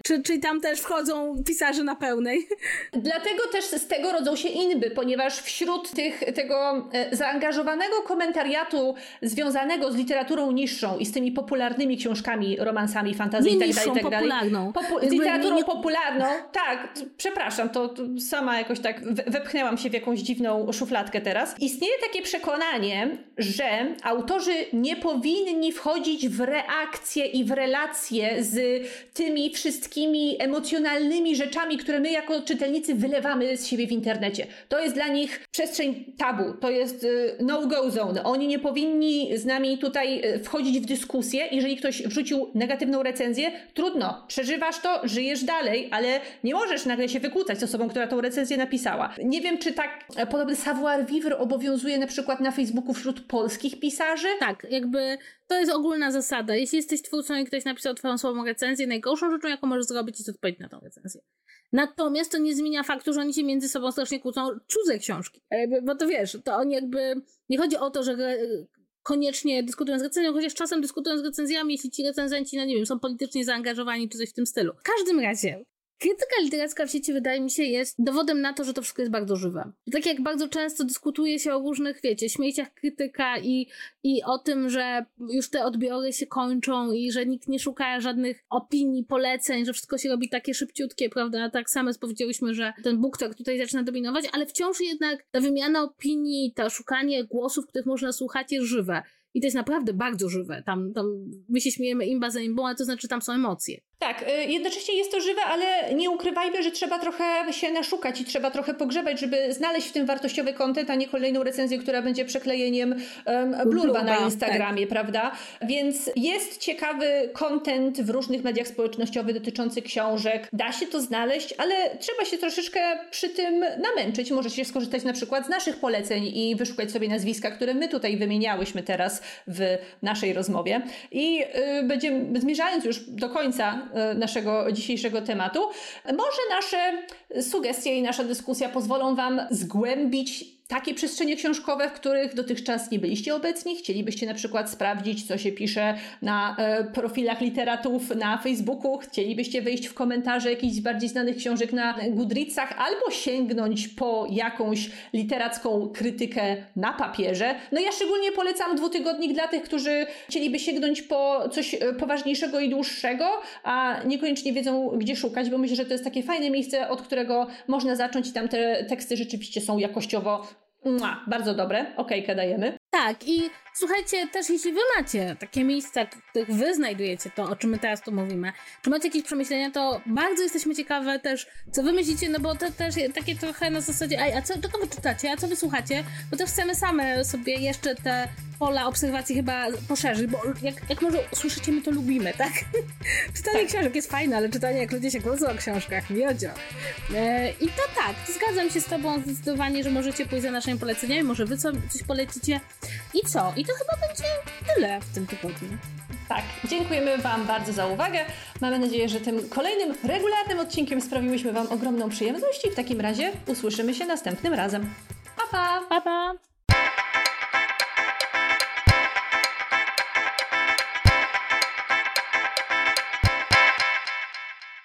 Czy, czyli tam też wchodzą pisarze na pełnej? Dla [LAUGHS] Dlatego też z tego rodzą się inby, ponieważ wśród tych, tego e, zaangażowanego komentariatu związanego z literaturą niższą i z tymi popularnymi książkami, romansami, fantazji i tak dalej, tak dalej. popularną. Popu literaturą nie... popularną, tak, przepraszam, to, sama jakoś tak wepchnęłam się w jakąś dziwną szufladkę teraz. Istnieje takie przekonanie, że autorzy nie powinni wchodzić w reakcje i w relacje z tymi wszystkimi emocjonalnymi rzeczami, które my jako czytelnicy wylewamy z siebie w internecie. To jest dla nich przestrzeń tabu, to jest y, no-go zone. Oni nie powinni z nami tutaj y, wchodzić w dyskusję. Jeżeli ktoś wrzucił negatywną recenzję, trudno, przeżywasz to, żyjesz dalej, ale nie możesz nagle się wykłócać z osobą, która tą recenzję napisała. Nie wiem, czy tak e, podobny savoir-vivre obowiązuje na przykład na Facebooku wśród polskich pisarzy. Tak, jakby to jest ogólna zasada. Jeśli jesteś twórcą i ktoś napisał twoją słową recenzję, najgorszą rzeczą, jaką możesz zrobić, jest odpowiedzieć na tą recenzję. Natomiast to nie zmienia faktu, że oni się między sobą strasznie kłócą cudze książki. E, bo to wiesz, to oni jakby. Nie chodzi o to, że koniecznie dyskutują z recenzją, chociaż czasem dyskutują z recenzjami, jeśli ci recenzenci, no nie wiem, są politycznie zaangażowani czy coś w tym stylu. W każdym razie, Krytyka literacka w sieci wydaje mi się jest dowodem na to, że to wszystko jest bardzo żywe. Tak jak bardzo często dyskutuje się o różnych, wiecie, śmieciach krytyka i, i o tym, że już te odbiory się kończą i że nikt nie szuka żadnych opinii, poleceń, że wszystko się robi takie szybciutkie, prawda? Tak samo powiedziałyśmy, że ten BookTok tutaj zaczyna dominować, ale wciąż jednak ta wymiana opinii, to szukanie głosów, których można słuchać jest żywe. I to jest naprawdę bardzo żywe. Tam, tam my się śmiejemy imba za imbą, ale to znaczy tam są emocje. Tak, y, jednocześnie jest to żywe, ale nie ukrywajmy, że trzeba trochę się naszukać i trzeba trochę pogrzebać, żeby znaleźć w tym wartościowy kontent, a nie kolejną recenzję, która będzie przeklejeniem um, blurba na Instagramie, tak. prawda? Więc jest ciekawy kontent w różnych mediach społecznościowych dotyczący książek. Da się to znaleźć, ale trzeba się troszeczkę przy tym namęczyć. Możecie skorzystać na przykład z naszych poleceń i wyszukać sobie nazwiska, które my tutaj wymieniałyśmy teraz w naszej rozmowie. I yy, będziemy, zmierzając już do końca naszego dzisiejszego tematu. Może nasze sugestie i nasza dyskusja pozwolą Wam zgłębić takie przestrzenie książkowe, w których dotychczas nie byliście obecni, chcielibyście na przykład sprawdzić, co się pisze na e, profilach literatów na Facebooku, chcielibyście wejść w komentarze jakichś bardziej znanych książek na Goodreadsach, albo sięgnąć po jakąś literacką krytykę na papierze. No ja szczególnie polecam dwutygodnik dla tych, którzy chcieliby sięgnąć po coś e, poważniejszego i dłuższego, a niekoniecznie wiedzą, gdzie szukać, bo myślę, że to jest takie fajne miejsce, od którego można zacząć i tam te teksty rzeczywiście są jakościowo Mua, bardzo dobre, okejkę dajemy. Tak, i słuchajcie, też jeśli wy macie takie miejsca, w których wy znajdujecie to, o czym my teraz tu mówimy, czy macie jakieś przemyślenia, to bardzo jesteśmy ciekawe też, co wy myślicie, no bo to też takie trochę na zasadzie, a co, czego wy czytacie, a co wy słuchacie, bo też chcemy same sobie jeszcze te pola obserwacji chyba poszerzyć, bo jak, jak może usłyszycie, my to lubimy, tak? [LAUGHS] czytanie tak. książek jest fajne, ale czytanie, jak ludzie się kłócą o książkach, miodzio. E, I to tak, zgadzam się z tobą zdecydowanie, że możecie pójść za naszymi poleceniami, może wy co, coś polecicie. I co? I to chyba będzie tyle w tym tygodniu. Tak, dziękujemy Wam bardzo za uwagę. Mamy nadzieję, że tym kolejnym, regularnym odcinkiem sprawiłyśmy Wam ogromną przyjemność i w takim razie usłyszymy się następnym razem. pa! Pa, pa!